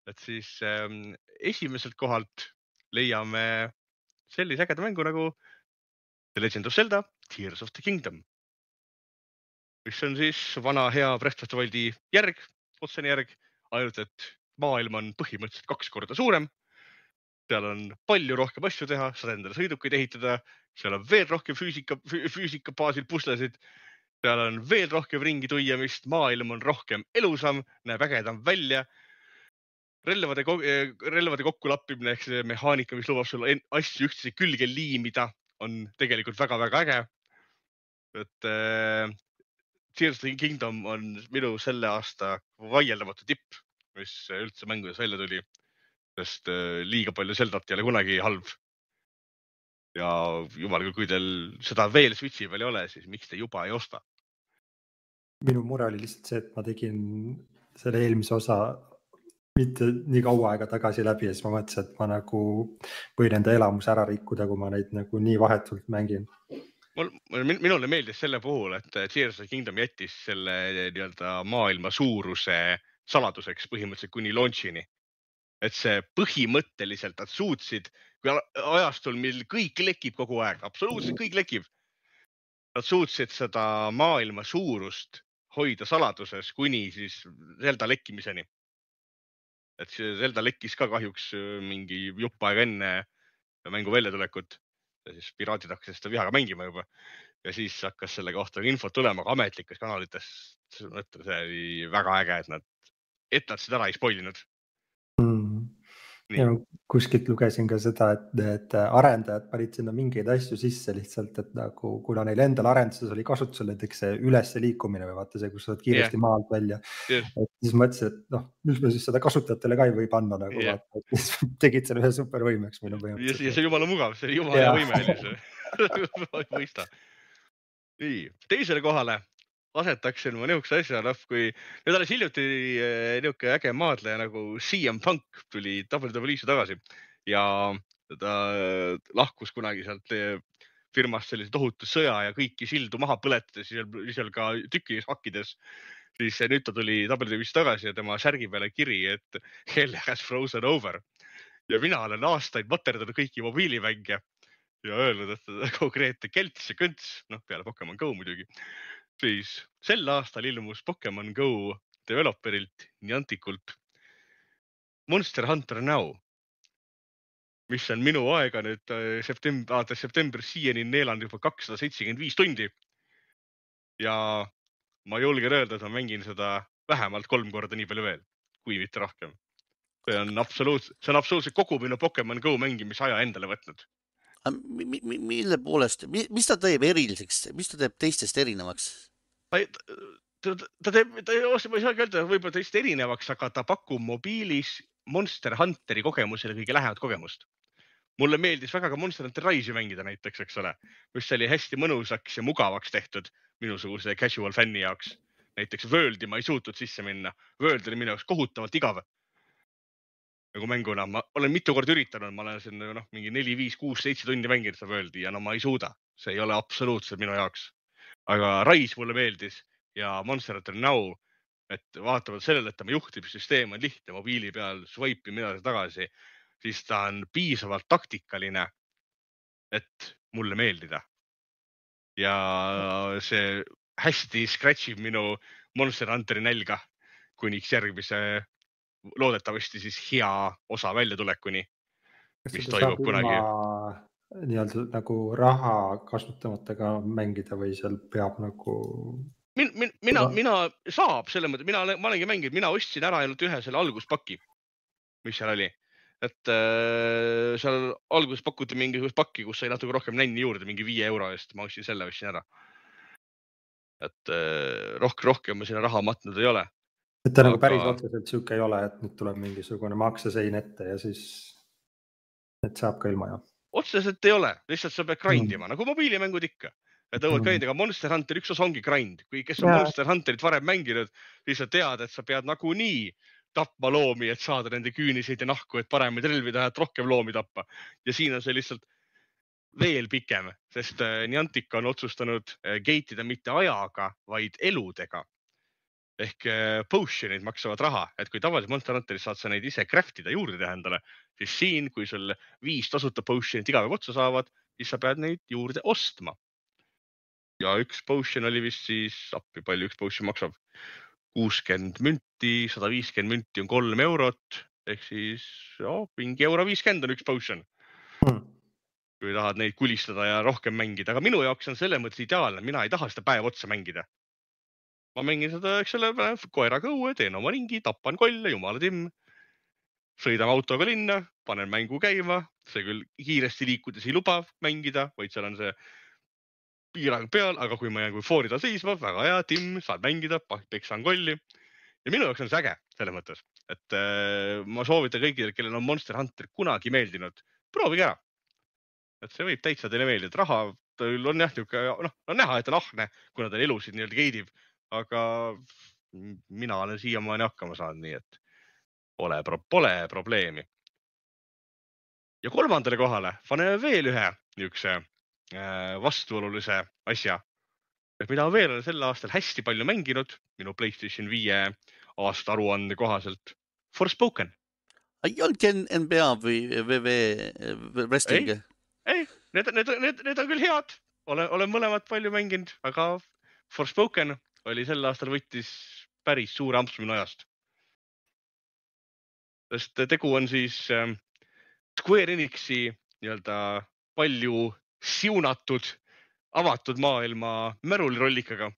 et siis ähm, esimeselt kohalt leiame sellise ägeda mängu nagu The Legend of Zelda Tears of the Kingdom. Mis on siis vana hea Wildi järg, otsene järg, ainult et maailm on põhimõtteliselt kaks korda suurem. seal on palju rohkem asju teha, saad endale sõidukeid ehitada, seal on veel rohkem füüsika, füüsika baasil puslesid. seal on veel rohkem ringi tuiamist, maailm on rohkem elusam, näeb ägedam välja. relvade, relvade kokkulappimine ehk see mehaanika, mis lubab sul asju üksteise külge liimida, on tegelikult väga-väga äge. et äh, Tears of the Kingdom on minu selle aasta vaieldamatu tipp, mis üldse mängudes välja tuli. sest äh, liiga palju Zeldat ei ole kunagi halb. ja jumal küll, kui teil seda veel Switchi peal ei ole, siis miks te juba ei osta?
minu mure oli lihtsalt see, et ma tegin selle eelmise osa mitte nii kaua aega tagasi läbi ja siis ma mõtlesin, et ma nagu võin enda elamuse ära rikkuda, kui ma neid nagu nii vahetult mängin.
mul, minule meeldis selle puhul, et Tears of the Kingdom jättis selle nii-öelda maailma suuruse saladuseks põhimõtteliselt kuni launch'ini. et see põhimõtteliselt nad suutsid, kui ajastul, mil kõik lekib kogu aeg, absoluutselt kõik lekib. Nad suutsid seda maailma suurust hoida saladuses kuni siis Zelda lekkimiseni. et see Zelda lekkis ka kahjuks äh, mingi jupp aega enne mängu väljatulekut ja siis piraadid hakkasid seda vihaga mängima juba ja siis hakkas selle kohta infot tulema ka ametlikes kanalites. see oli väga äge, et nad, et nad seda ära ei spoil inud. Nii.
Ja ma kuskilt lugesin ka seda, et need arendajad panid sinna mingeid asju sisse lihtsalt, et nagu kuna neil endal arenduses oli kasutusel näiteks see üles liikumine või vaata see, kus sa saad kiiresti yeah. maalt välja et siis mõtlesin, et noh, miks me siis seda kasutajatele ka ei või panna nagu yeah., siis *laughs* tegid selle ühe supervõimeks minu
ja see, ja
põhimõtteliselt.
see jumala mugav, see oli jumala
Jaa.
võime oli see. *laughs* mõista. nii, teisele kohale asetaksin ma niisuguse asja, noh kui nüüd alles hiljuti eh, niisugune äge maadleja nagu CM Punk tuli WWE-sse tagasi ja ta eh, lahkus kunagi sealt eh, firmast sellise tohutu sõja ja kõiki sildu maha põletades seal, ka tükkides hakkides siis nüüd ta tuli WWE-sse tagasi ja tema särgi peale kiri, et hell has frozen over. Ja mina olen aastaid materdanud kõiki mobiilimänge ja öelnud, et *laughs* konkreetne kelts ja kõnts, noh peale Pokemon Go muidugi, siis sel aastal ilmus Pokemon Go developerilt Niantikult Monster Hunter Now, mis on minu aega nüüd äh, septembri, alates septembrist siiani neelanud juba kakssada seitsekümmend viis tundi. ja ma julgen öelda, et ma mängin seda vähemalt kolm korda nii palju veel, kui mitte rohkem see on absoluutselt, see on absoluutselt kogu minu Pokemon Go mängimise aja endale võtnud.
Mi, mi, mi- mille poolest, mis ta teeb eriliseks, mis ta teeb teistest erinevaks?
ta, ta, ta teeb, ta ei, ma ei saagi öelda võib-olla teist erinevaks, aga ta pakub mobiilis Monster Hunteri kogemusele kõige lähemat kogemust. mulle meeldis väga ka Monster Hunter Rise'i mängida näiteks, eks ole, mis oli hästi mõnusaks ja mugavaks tehtud minusuguse casual fänni jaoks. näiteks World'i ma ei suutnud sisse minna, World oli minu jaoks kohutavalt igav. nagu mänguna, ma olen mitu korda üritanud, ma olen siin noh, mingi neli, viis, kuus, seitse tundi mänginud seda World'i ja no ma ei suuda, see ei ole absoluutselt minu jaoks. Aga Rise mulle meeldis ja Monster Hunter Now, et vaatamata sellele, et tema juhtimissüsteem on lihtne mobiili peal, swipe imine edasi-tagasi, siis ta on piisavalt taktikaline, et mulle meeldida. ja see hästi scratch ib minu Monster Hunteri nälga kuniks järgmise, loodetavasti siis hea osa väljatulekuni. mis toimub kunagi.
Nii-öelda nagu raha kasutamata ka mängida või seal peab nagu
min, min, mina mina saab selles mõttes, mina ma olengi mänginud, mina ostsin ära ainult ühe selle alguspaki, mis seal oli. et äh, seal alguses pakuti mingisugust pakki, kus sai natuke rohkem nänni juurde, mingi viie euro eest, ma ostsin selle, ostsin ära. et äh, rohkem, rohkem ma sinna raha matnud ei ole.
et ta nagu
Aga-
päris otseselt sihuke ei ole, et nüüd tuleb mingisugune maksesein ette ja siis, et saab ka ilma jah.
Otseselt ei ole, lihtsalt sa pead grind ima mm. nagu mobiilimängud ikka. et tõmbad
Mm.
grind, aga Monster Hunter üks osa ongi grind, kui, kes on
Jaa.
Monster Hunterit varem mänginud, siis sa tead, et sa pead nagunii tapma loomi, et saada nende küüniseid ja nahku, et paremaid relvi teha, et rohkem loomi tappa. ja siin on see lihtsalt veel pikem, sest äh, Niantic on otsustanud äh, gate ida mitte ajaga, vaid eludega. Ehk äh, potion'id maksavad raha, et kui tavaliselt Monster Hunteris saad sa neid ise craft ida, juurde teha endale, siis siin, kui sul viis tasuta potion'it iga päev otsa saavad, siis sa pead neid juurde ostma. ja üks potion oli vist siis, appi palju üks potion maksab, kuuskümmend münti, sada viiskümmend münti on kolm eurot ehk siis oh, mingi euro viiskümmend on üks potion
Hmm.
kui tahad neid kulistada ja rohkem mängida, aga minu jaoks on selles mõttes ideaalne, mina ei taha seda päev otsa mängida. Ma mängin seda, eks ole, koeraga õue, teen oma ringi, tapan kolle, jumala timm. sõidame autoga linna, panen mängu käima, see küll kiiresti liikudes ei luba mängida, vaid seal on see piirang peal, aga kui ma jään eufoorida seisma, väga hea, timm, saad mängida, peksan kolli. ja minu jaoks on see äge selles mõttes, et äh, ma soovitan kõigile, kellel on Monster Hunter kunagi meeldinud, proovige ära. et see võib täitsa teile meeldida, raha tal on jah niisugune, noh, on näha, et on ahne, kuna ta elusid nii-öelda geidib, aga mina olen siiamaani hakkama saanud, nii et pole, pole probleemi. ja kolmandale kohale paneme veel ühe niisuguse äh, vastuolulise asja, mida veel olen sel aastal hästi palju mänginud minu Playstation viie aasta aruande kohaselt. Forspoken.
ei olnudki NBA või VV Wrestling?
ei, need, need, need, need on küll head, olen, olen mõlemat palju mänginud, aga Forspoken oli sel aastal võttis päris suure ampsu minu ajast. sest tegu on siis äh, Square Enixi nii-öelda palju siunatud avatud maailma märulirollikaga,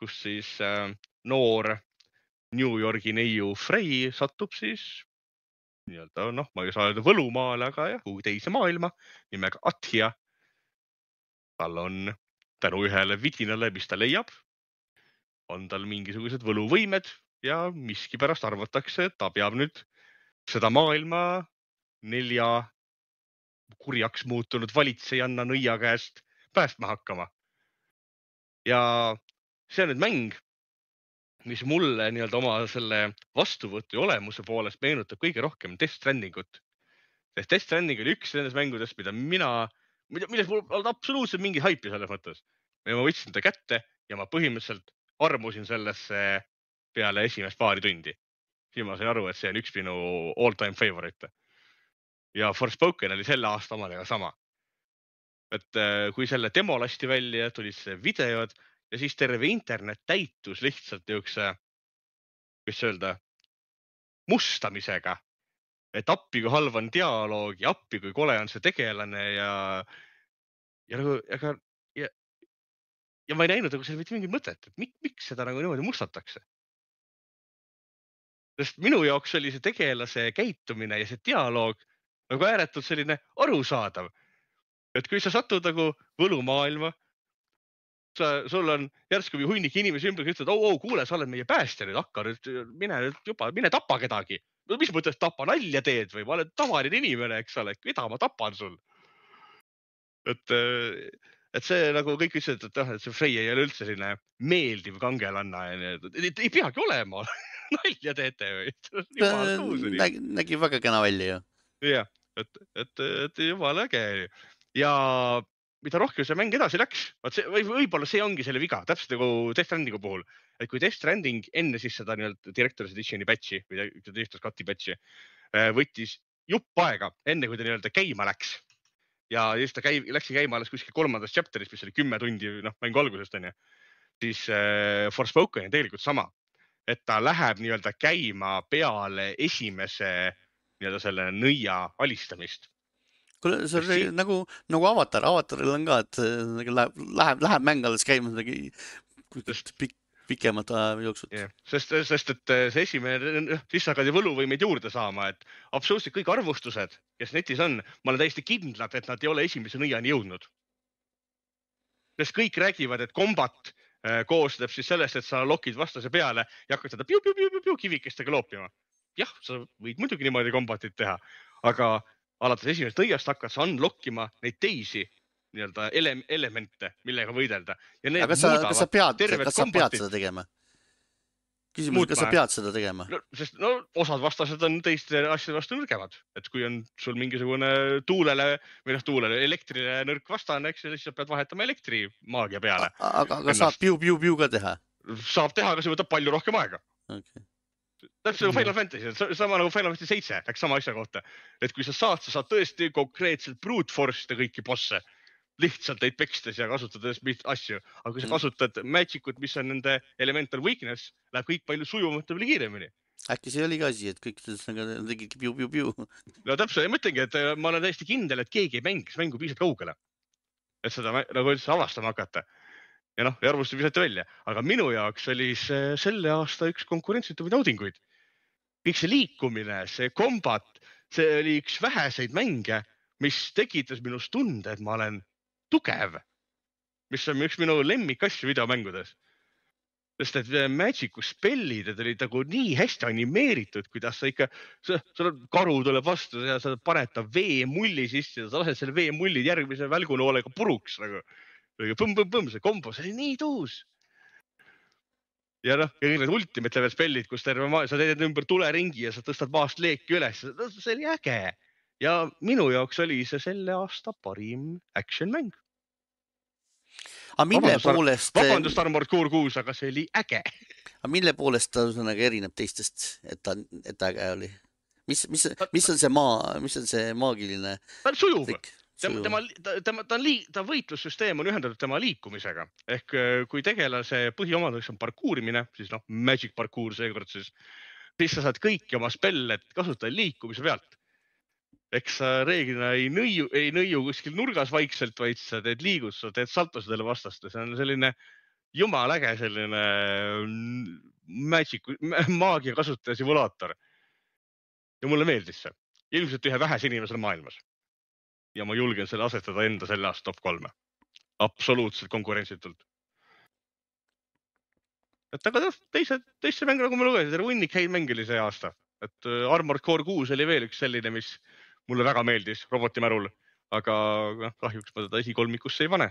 kus siis äh, noor New Yorgi neiu Frey satub siis nii-öelda noh, ma ei saa öelda võlumaale, aga jah, kuhugi teise maailma nimega Athia. tal on tänu ühele vidinale, mis ta leiab, on tal mingisugused võluvõimed ja miskipärast arvatakse, et ta peab nüüd seda maailma nelja kurjaks muutunud valitsejanna nõia käest päästma hakkama. ja see on nüüd mäng, mis mulle nii-öelda oma selle vastuvõtu ja olemuse poolest meenutab kõige rohkem Death Strandingut. sest Death Stranding oli üks nendest mängudest, mida mina, milles mul polnud absoluutselt mingit haipi selles mõttes. ja ma võtsin ta kätte ja ma põhimõtteliselt armusin sellesse peale esimest paari tundi. siis ma sain aru, et see on üks minu all time favorite. ja Forspoken oli selle aasta omadega sama. et äh, kui selle demo lasti välja, tulid videod ja siis terve internet täitus lihtsalt niisuguse, kuidas öelda, mustamisega. et appi, kui halb on dialoog ja appi, kui kole on see tegelane ja, ja nagu, aga ja, ma ei näinud nagu seal mitte mingit mõtet, et miks, miks seda nagu niimoodi mustatakse. sest minu jaoks oli see tegelase käitumine ja see dialoog nagu ääretult selline arusaadav. et kui sa satud nagu võlumaailma sa, sul on järsku hunnik inimesi ümber, kes ütlevad, oo, oo, kuule, sa oled meie päästja nüüd, hakka nüüd, mine nüüd juba, mine tapa kedagi. no mis mõttes tapa, nalja teed või ma olen tavaline inimene, eks ole, keda ma tapan sul? et, et see nagu kõik ütlesid, et noh, et see Frey ei ole üldse selline meeldiv kangelanna ja ei peagi olema *laughs* nalja teete või?
nägi, nägi väga kena välja ju.
jah, et, et, et jumala äge ja mida rohkem see mäng edasi läks, vot see või võib-olla see ongi selle viga, täpselt nagu Death Strandingu puhul, et kui Death Stranding enne siis seda nii-öelda Director's Editioni patch'i või Director's Cut'i patch'i võttis jupp aega, enne kui ta nii-öelda käima läks. Ja siis ta käib, läkski käima alles kuskil kolmandas chapter'is, mis oli kümme tundi, noh, mängu algusest onju. siis äh, Forspoken on tegelikult sama, et ta läheb nii-öelda käima peale esimese nii-öelda selle nõia alistamist.
Kuule, see on siin... nagu, nagu avatar, avataril on ka, et nagu läheb, läheb, läheb mäng alles käima midagi pik, pikemat aja jooksul
yeah.. sest, sest et see esimene, siis sa hakkad ju võluvõimeid juurde saama, et absoluutselt kõik arvustused, kes netis on, ma olen täiesti kindlad, et nad ei ole esimese nõiani jõudnud. sest kõik räägivad, et kombat äh, koosneb siis sellest, et sa lokid vastase peale ja hakkad seda piu-piu-piu-piu kivikestega loopima. jah, sa võid muidugi niimoodi kombatit teha, aga alates esimesest nõiast hakkad sa unlock ima neid teisi nii-öelda ele elemente, millega võidelda.
aga kas sa, kas sa pead, kas sa pead seda tegema? küsimus, kas sa pead seda tegema
no,? sest no osad vastased on teiste asjade vastu nõrgemad, et kui on sul mingisugune tuulele või noh, tuulele elektrile nõrk vastane, eks ju, siis sa pead vahetama elektrimaagia peale.
aga, aga saab piu-piu-piu ka teha?
saab teha, aga see võtab palju rohkem aega
okay
täpselt nagu Final Fantasy, sama nagu Final Fantasy seitse läks sama asja kohta, et kui sa saad, sa saad tõesti konkreetselt brute force ida kõiki bosse, lihtsalt neid pekstes ja kasutades asju, aga kui sa kasutad magic ut, mis on nende elemental weakness, läheb kõik palju sujuvamalt ja palju kiiremini.
äkki see oli ka asi, et kõik ühesõnaga tegidki piu-piu-piu. *laughs*
no täpselt, ma ütlengi, et äh, ma olen täiesti kindel, et keegi ei mängiks mängu piisavalt kaugele. et seda nagu üldse avastama hakata. ja noh, ja arvustusi visati välja, aga minu jaoks oli see selle aasta üks konkurentsitumaid naudinguid. kõik see liikumine, see kombat, see oli üks väheseid mänge, mis tekitas minus tunde, et ma olen tugev. mis on üks minu lemmikasju videomängudes. sest et äh, Magicu spellid, olid nagu nii hästi animeeritud, kuidas sa ikka, sul on karu tuleb vastu ja sa paned ta veemulli sisse ja sa lased selle veemulli järgmise välgunoolega puruks nagu. põmm-põmm-põmm, see kombo, see oli nii tuus. ja noh, ja kõik need ultimate level spellid, kus terve maa, sa teed ümber tuleringi ja sa tõstad maast leeki üles, see oli äge. Ja minu jaoks oli see selle aasta parim action mäng.
aga mille
Vabandust,
poolest,
vabandust, Armored Core kuus, aga see oli äge.
aga mille poolest ta ühesõnaga erineb teistest, et ta, et ta äge oli? mis, mis, mis on see maa, mis on see maagiline
ta on sujuv. tema, tema, tema, ta on lii-, ta võitlussüsteem on ühendatud tema liikumisega ehk äh, kui tegelase põhiomaduseks on parkuurimine, siis noh, magic parkour seekord siis, siis sa saad kõiki oma spelle kasutada liikumise pealt. Eks sa reeglina ei nõiu, ei nõiu kuskil nurgas vaikselt, vaid sa teed liigutust, sa teed saltosid jälle vastaste, see on selline jumala äge selline mm, magic, maagia kasutaja simulaator. ja mulle meeldis see, ilmselt ühe vähese inimesena maailmas ja ma julgen selle asetada enda selle aasta top kolme. absoluutselt konkurentsitult. et aga noh, teised, teiste mänge nagu ma lugesin, terve hunnik häid mänge oli see aasta, et äh, Armored Core kuus oli veel üks selline, mis mulle väga meeldis roboti märul, aga noh, kahjuks ma teda esikolmikusse ei pane.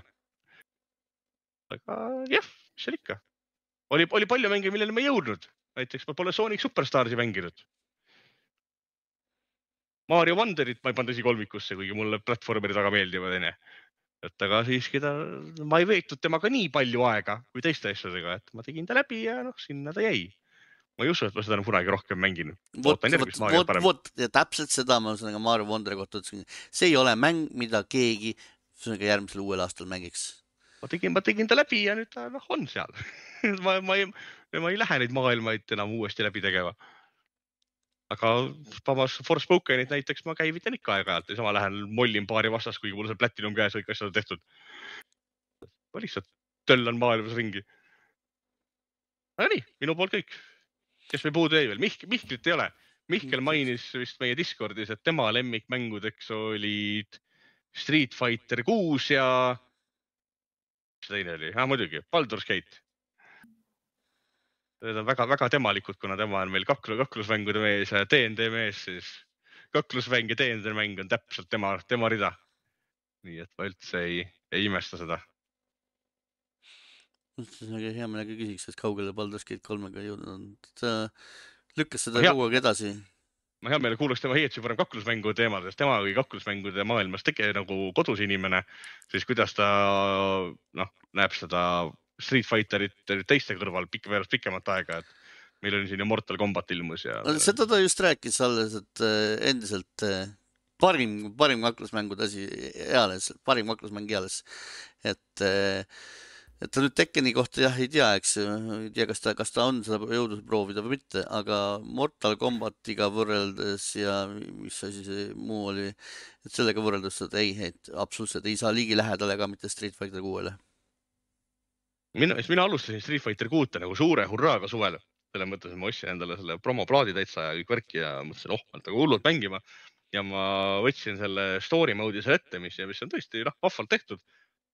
aga jah, mis seal ikka, oli, oli palju mänge, millele ma ei jõudnud, näiteks ma pole Sonic Superstarsi mänginud. Mario Wonderit ma ei pannud esikolmikusse, kuigi mulle platvormerid väga meeldivad, onju. et aga siiski ta, ma ei veetnud temaga nii palju aega kui teiste asjadega, et ma tegin ta läbi ja noh, sinna ta jäi. Ma ei usu, et ma seda enam kunagi rohkem mängin.
vot, vot vot, ja täpselt seda ma ühesõnaga Mario Wonderi kohta ütlesin. see ei ole mäng, mida keegi ühesõnaga järgmisel uuel aastal mängiks.
ma tegin, ma tegin ta läbi ja nüüd ta noh, on seal. *laughs* ma, ma ei, ma ei lähe neid maailmaid enam uuesti läbi tegema. aga samas Forspokenit näiteks ma käivitan ikka aeg-ajalt ja sama lähen mollin paari vastast, kuigi mul on see platinum käes, kõik asjad on tehtud. ma lihtsalt töllan maailmas ringi. aga nii, minu poolt kõik. Kes meil puudu jäi veel, Mihk-, Mihklit ei ole. Mihkel mainis vist meie Discordis, et tema lemmikmängudeks olid Street Fighter kuus ja mis teine oli, ah muidugi, Baldur's Gate. Need on väga-väga temalikud, kuna tema on meil kaklu, kaklusmängude mees ja DnD mees, siis kaklusmäng ja DnD mäng on täpselt tema, tema rida. nii et ma üldse ei, ei imesta seda.
Ühesõnaga hea meelega küsiks, et kaugele Baldur's Gate kolmega jõudnud ta lükkas seda kogu aeg edasi.
ma hea meelega kuulaks tema Heetsi parem kaklusmängu teemadest, tema oli kaklusmängude maailmas tege- nagu kodus inimene, siis kuidas ta noh, näeb seda Street Fighterit teiste kõrval pikk, veeras pikemat aega, et meil oli siin ju Mortal Combat ilmus ja.
seda ta just rääkis alles, et äh, endiselt äh, parim, parim kaklusmängude asi eales, parim kaklusmäng eales. et, et ta nüüd Tekkeni kohta jah ei tea, eks ju, ei tea, kas ta, kas ta on seda jõudnud proovida või mitte, aga Mortal Combatiga võrreldes ja mis asi see muu oli, et sellega võrreldes, et ei, et absoluutselt ei saa ligilähedale ka mitte Street Fighter kuuele.
mina, mina alustasin Street Fighter kuute nagu suure hurraaga suvel. selles mõttes, et ma ostsin endale selle promoplaadi täitsa ja kõik värki ja mõtlesin, oh, ma hakkan hullult mängima. ja ma võtsin selle story mode'i seal ette, mis, mis on tõesti noh, vahvalt tehtud.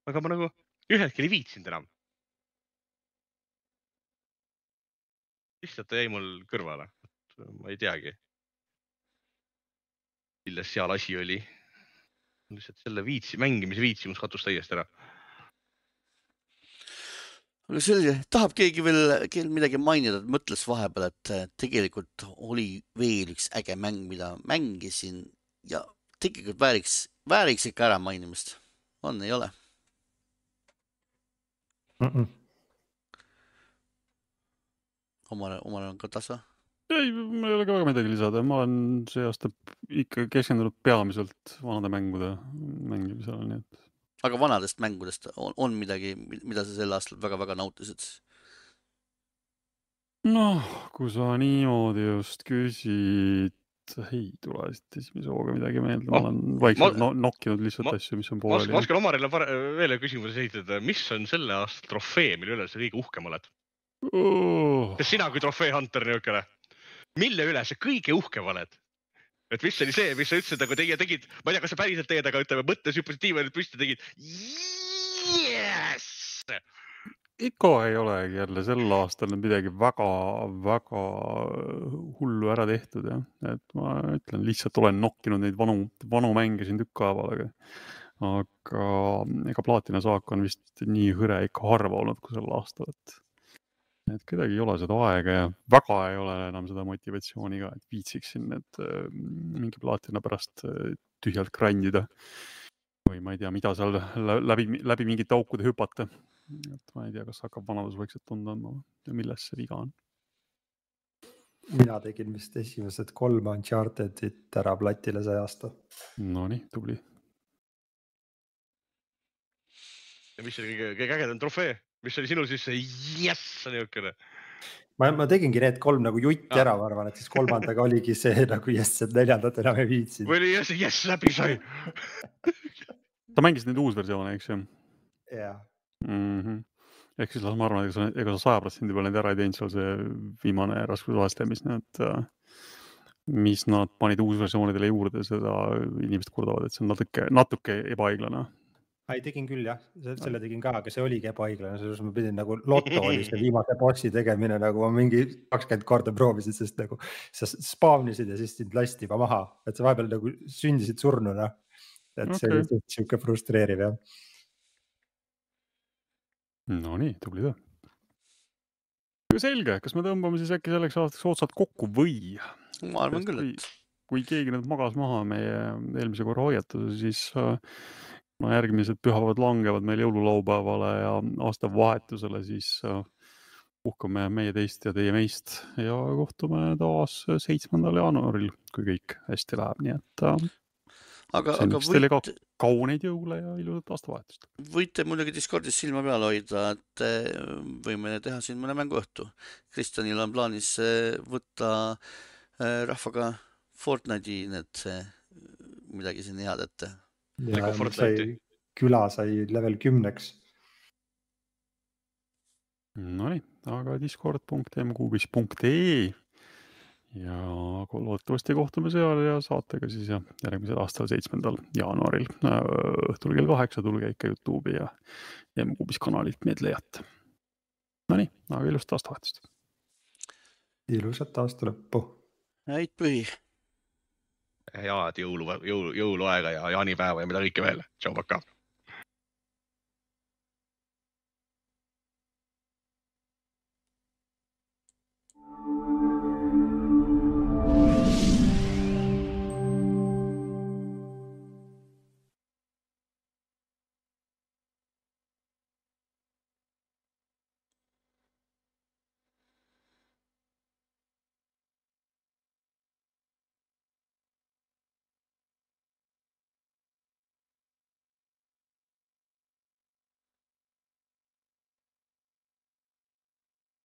aga ma nagu ühel hetkel ei viitsinud enam. lihtsalt ta jäi mul kõrvale, ma ei teagi. milles seal asi oli? lihtsalt selle viitsi, mängimise viitsimus kadus täiesti ära
aga selge, tahab keegi veel, kell midagi mainida, et mõtles vahepeal, et äh, tegelikult oli veel üks äge mäng, mida mängisin ja tegelikult vääriks, vääriks ikka ära mainimist. on, ei ole?
mm. -mm.
Omar,
Omar on ka tasa.
ei, mul ei ole ka väga midagi lisada, ma olen see aasta ikka keskendunud peamiselt vanade mängude mängimisele, nii et
aga vanadest mängudest on, on midagi, mida sa sel aastal väga-väga nautisid?
noh, kui sa niimoodi just küsid, ei tule siit esimese hooga midagi meelde, ma
Oh,
olen vaikselt
ma-
no, nokkinud lihtsalt
ma-
asju, mis on
oskan, ma
pooleli.
oskan Omarile veel ühe küsimuse esitada, mis on selle aasta trofee, mille üle sa kõige uhkem oled?
Oh,
kas sina kui trofee hunter niisugune, mille üle sa kõige uhkem oled? et mis oli see, mis sa ütlesid, nagu teie tegid, ma ei tea, kas sa päriselt teed, aga ütleme mõttes hüppasid diivanit püsti, tegid yes!.
Ikka ei olegi jälle sel aastal midagi väga-väga hullu ära tehtud jah, et ma ütlen, lihtsalt olen nokkinud neid vanu, vanu mänge siin tükk aega aga, aga ega platina saak on vist nii hõre ikka harva olnud kui sel aastal, et et kuidagi ei ole seda aega ja väga ei ole enam seda motivatsiooni ka, et viitsiksin need äh, mingi plaatina pärast äh, tühjalt grindida või ma ei tea, mida seal lä- läbi, läbi mingite aukude hüpata. et ma ei tea, kas hakkab vanadus vaikselt tunda andma või- ja milles see viga on.
mina tegin vist esimesed kolm Unchartedit ära platile see aasta.
Nonii, tubli.
ja mis oli kõige, kõige ägedam trofee, mis oli sinu siis see jess niisugune?
ma, ma tegingi need kolm nagu jutti
Aa.
ära, ma arvan, et siis kolmandaga oligi see nagu jess, et neljandat enam ei viitsinud.
või oli jess, jess läbi sai? *laughs*
sa mängisid neid uusversioone, eks ju
jah,
mm -hmm.? ehk siis las ma arvan, ega sa, ega sa saja protsendi peale neid ära ei teinud, seal see viimane raskusaste, mis need, mis nad panid uusversioonidele juurde, seda inimesed kurdavad, et see on natuke, natuke ebaõiglane.
ei tegin küll jah, selle tegin ka, aga see oligi ebaõiglane, selles mõttes ma pidin nagu loto oli *laughs* see viimase bossi tegemine nagu ma mingi kakskümmend korda proovisin, sest nagu sa spaamnisid ja siis sind lasti juba maha, et sa vahepeal nagu sündisid surnuna. Et see oli suht *laughs* sihuke frustreeriv jah.
Nonii, tubli töö. selge, kas me tõmbame siis äkki selleks aastaks otsad kokku või?
ma arvan küll,
kui,
et
kui keegi nüüd magas maha meie eelmise korra hoiatuse, siis äh, kuna järgmised pühapäevad langevad meil jõululaupäevale ja aastavahetusele, siis äh, puhkame meie teist ja teie meist ja kohtume taas seitsmendal jaanuaril, kui kõik hästi läheb, nii et äh,
aga, aga
üks teile ka-
võite,
kauneid jõule ja ilusat aastavahetust.
võite muidugi Discordis silma peal hoida, et eh, võime teha siin mõne mänguõhtu. Kristjanil on plaanis eh, võtta eh, rahvaga Fortnite'i need eh, midagi siin head ette.
ja
Nagu
küla sai level kümneks.
Nonii, aga discord.mkuubis.ee ja loodetavasti kohtume seal ja saatega siis jah, järgmisel aastal, seitsmendal jaanuaril äh, õhtul kell kaheksa, tulge ikka Youtube'i ja mkuubis kanalilt meid leiate. Nonii, aga ilusat aastavahetust.
ilusat aasta lõppu.
häid pühi.
head jõulu, jõulu, jõuluaega ja jaanipäeva ja mida kõike veel. tšau, pakaa.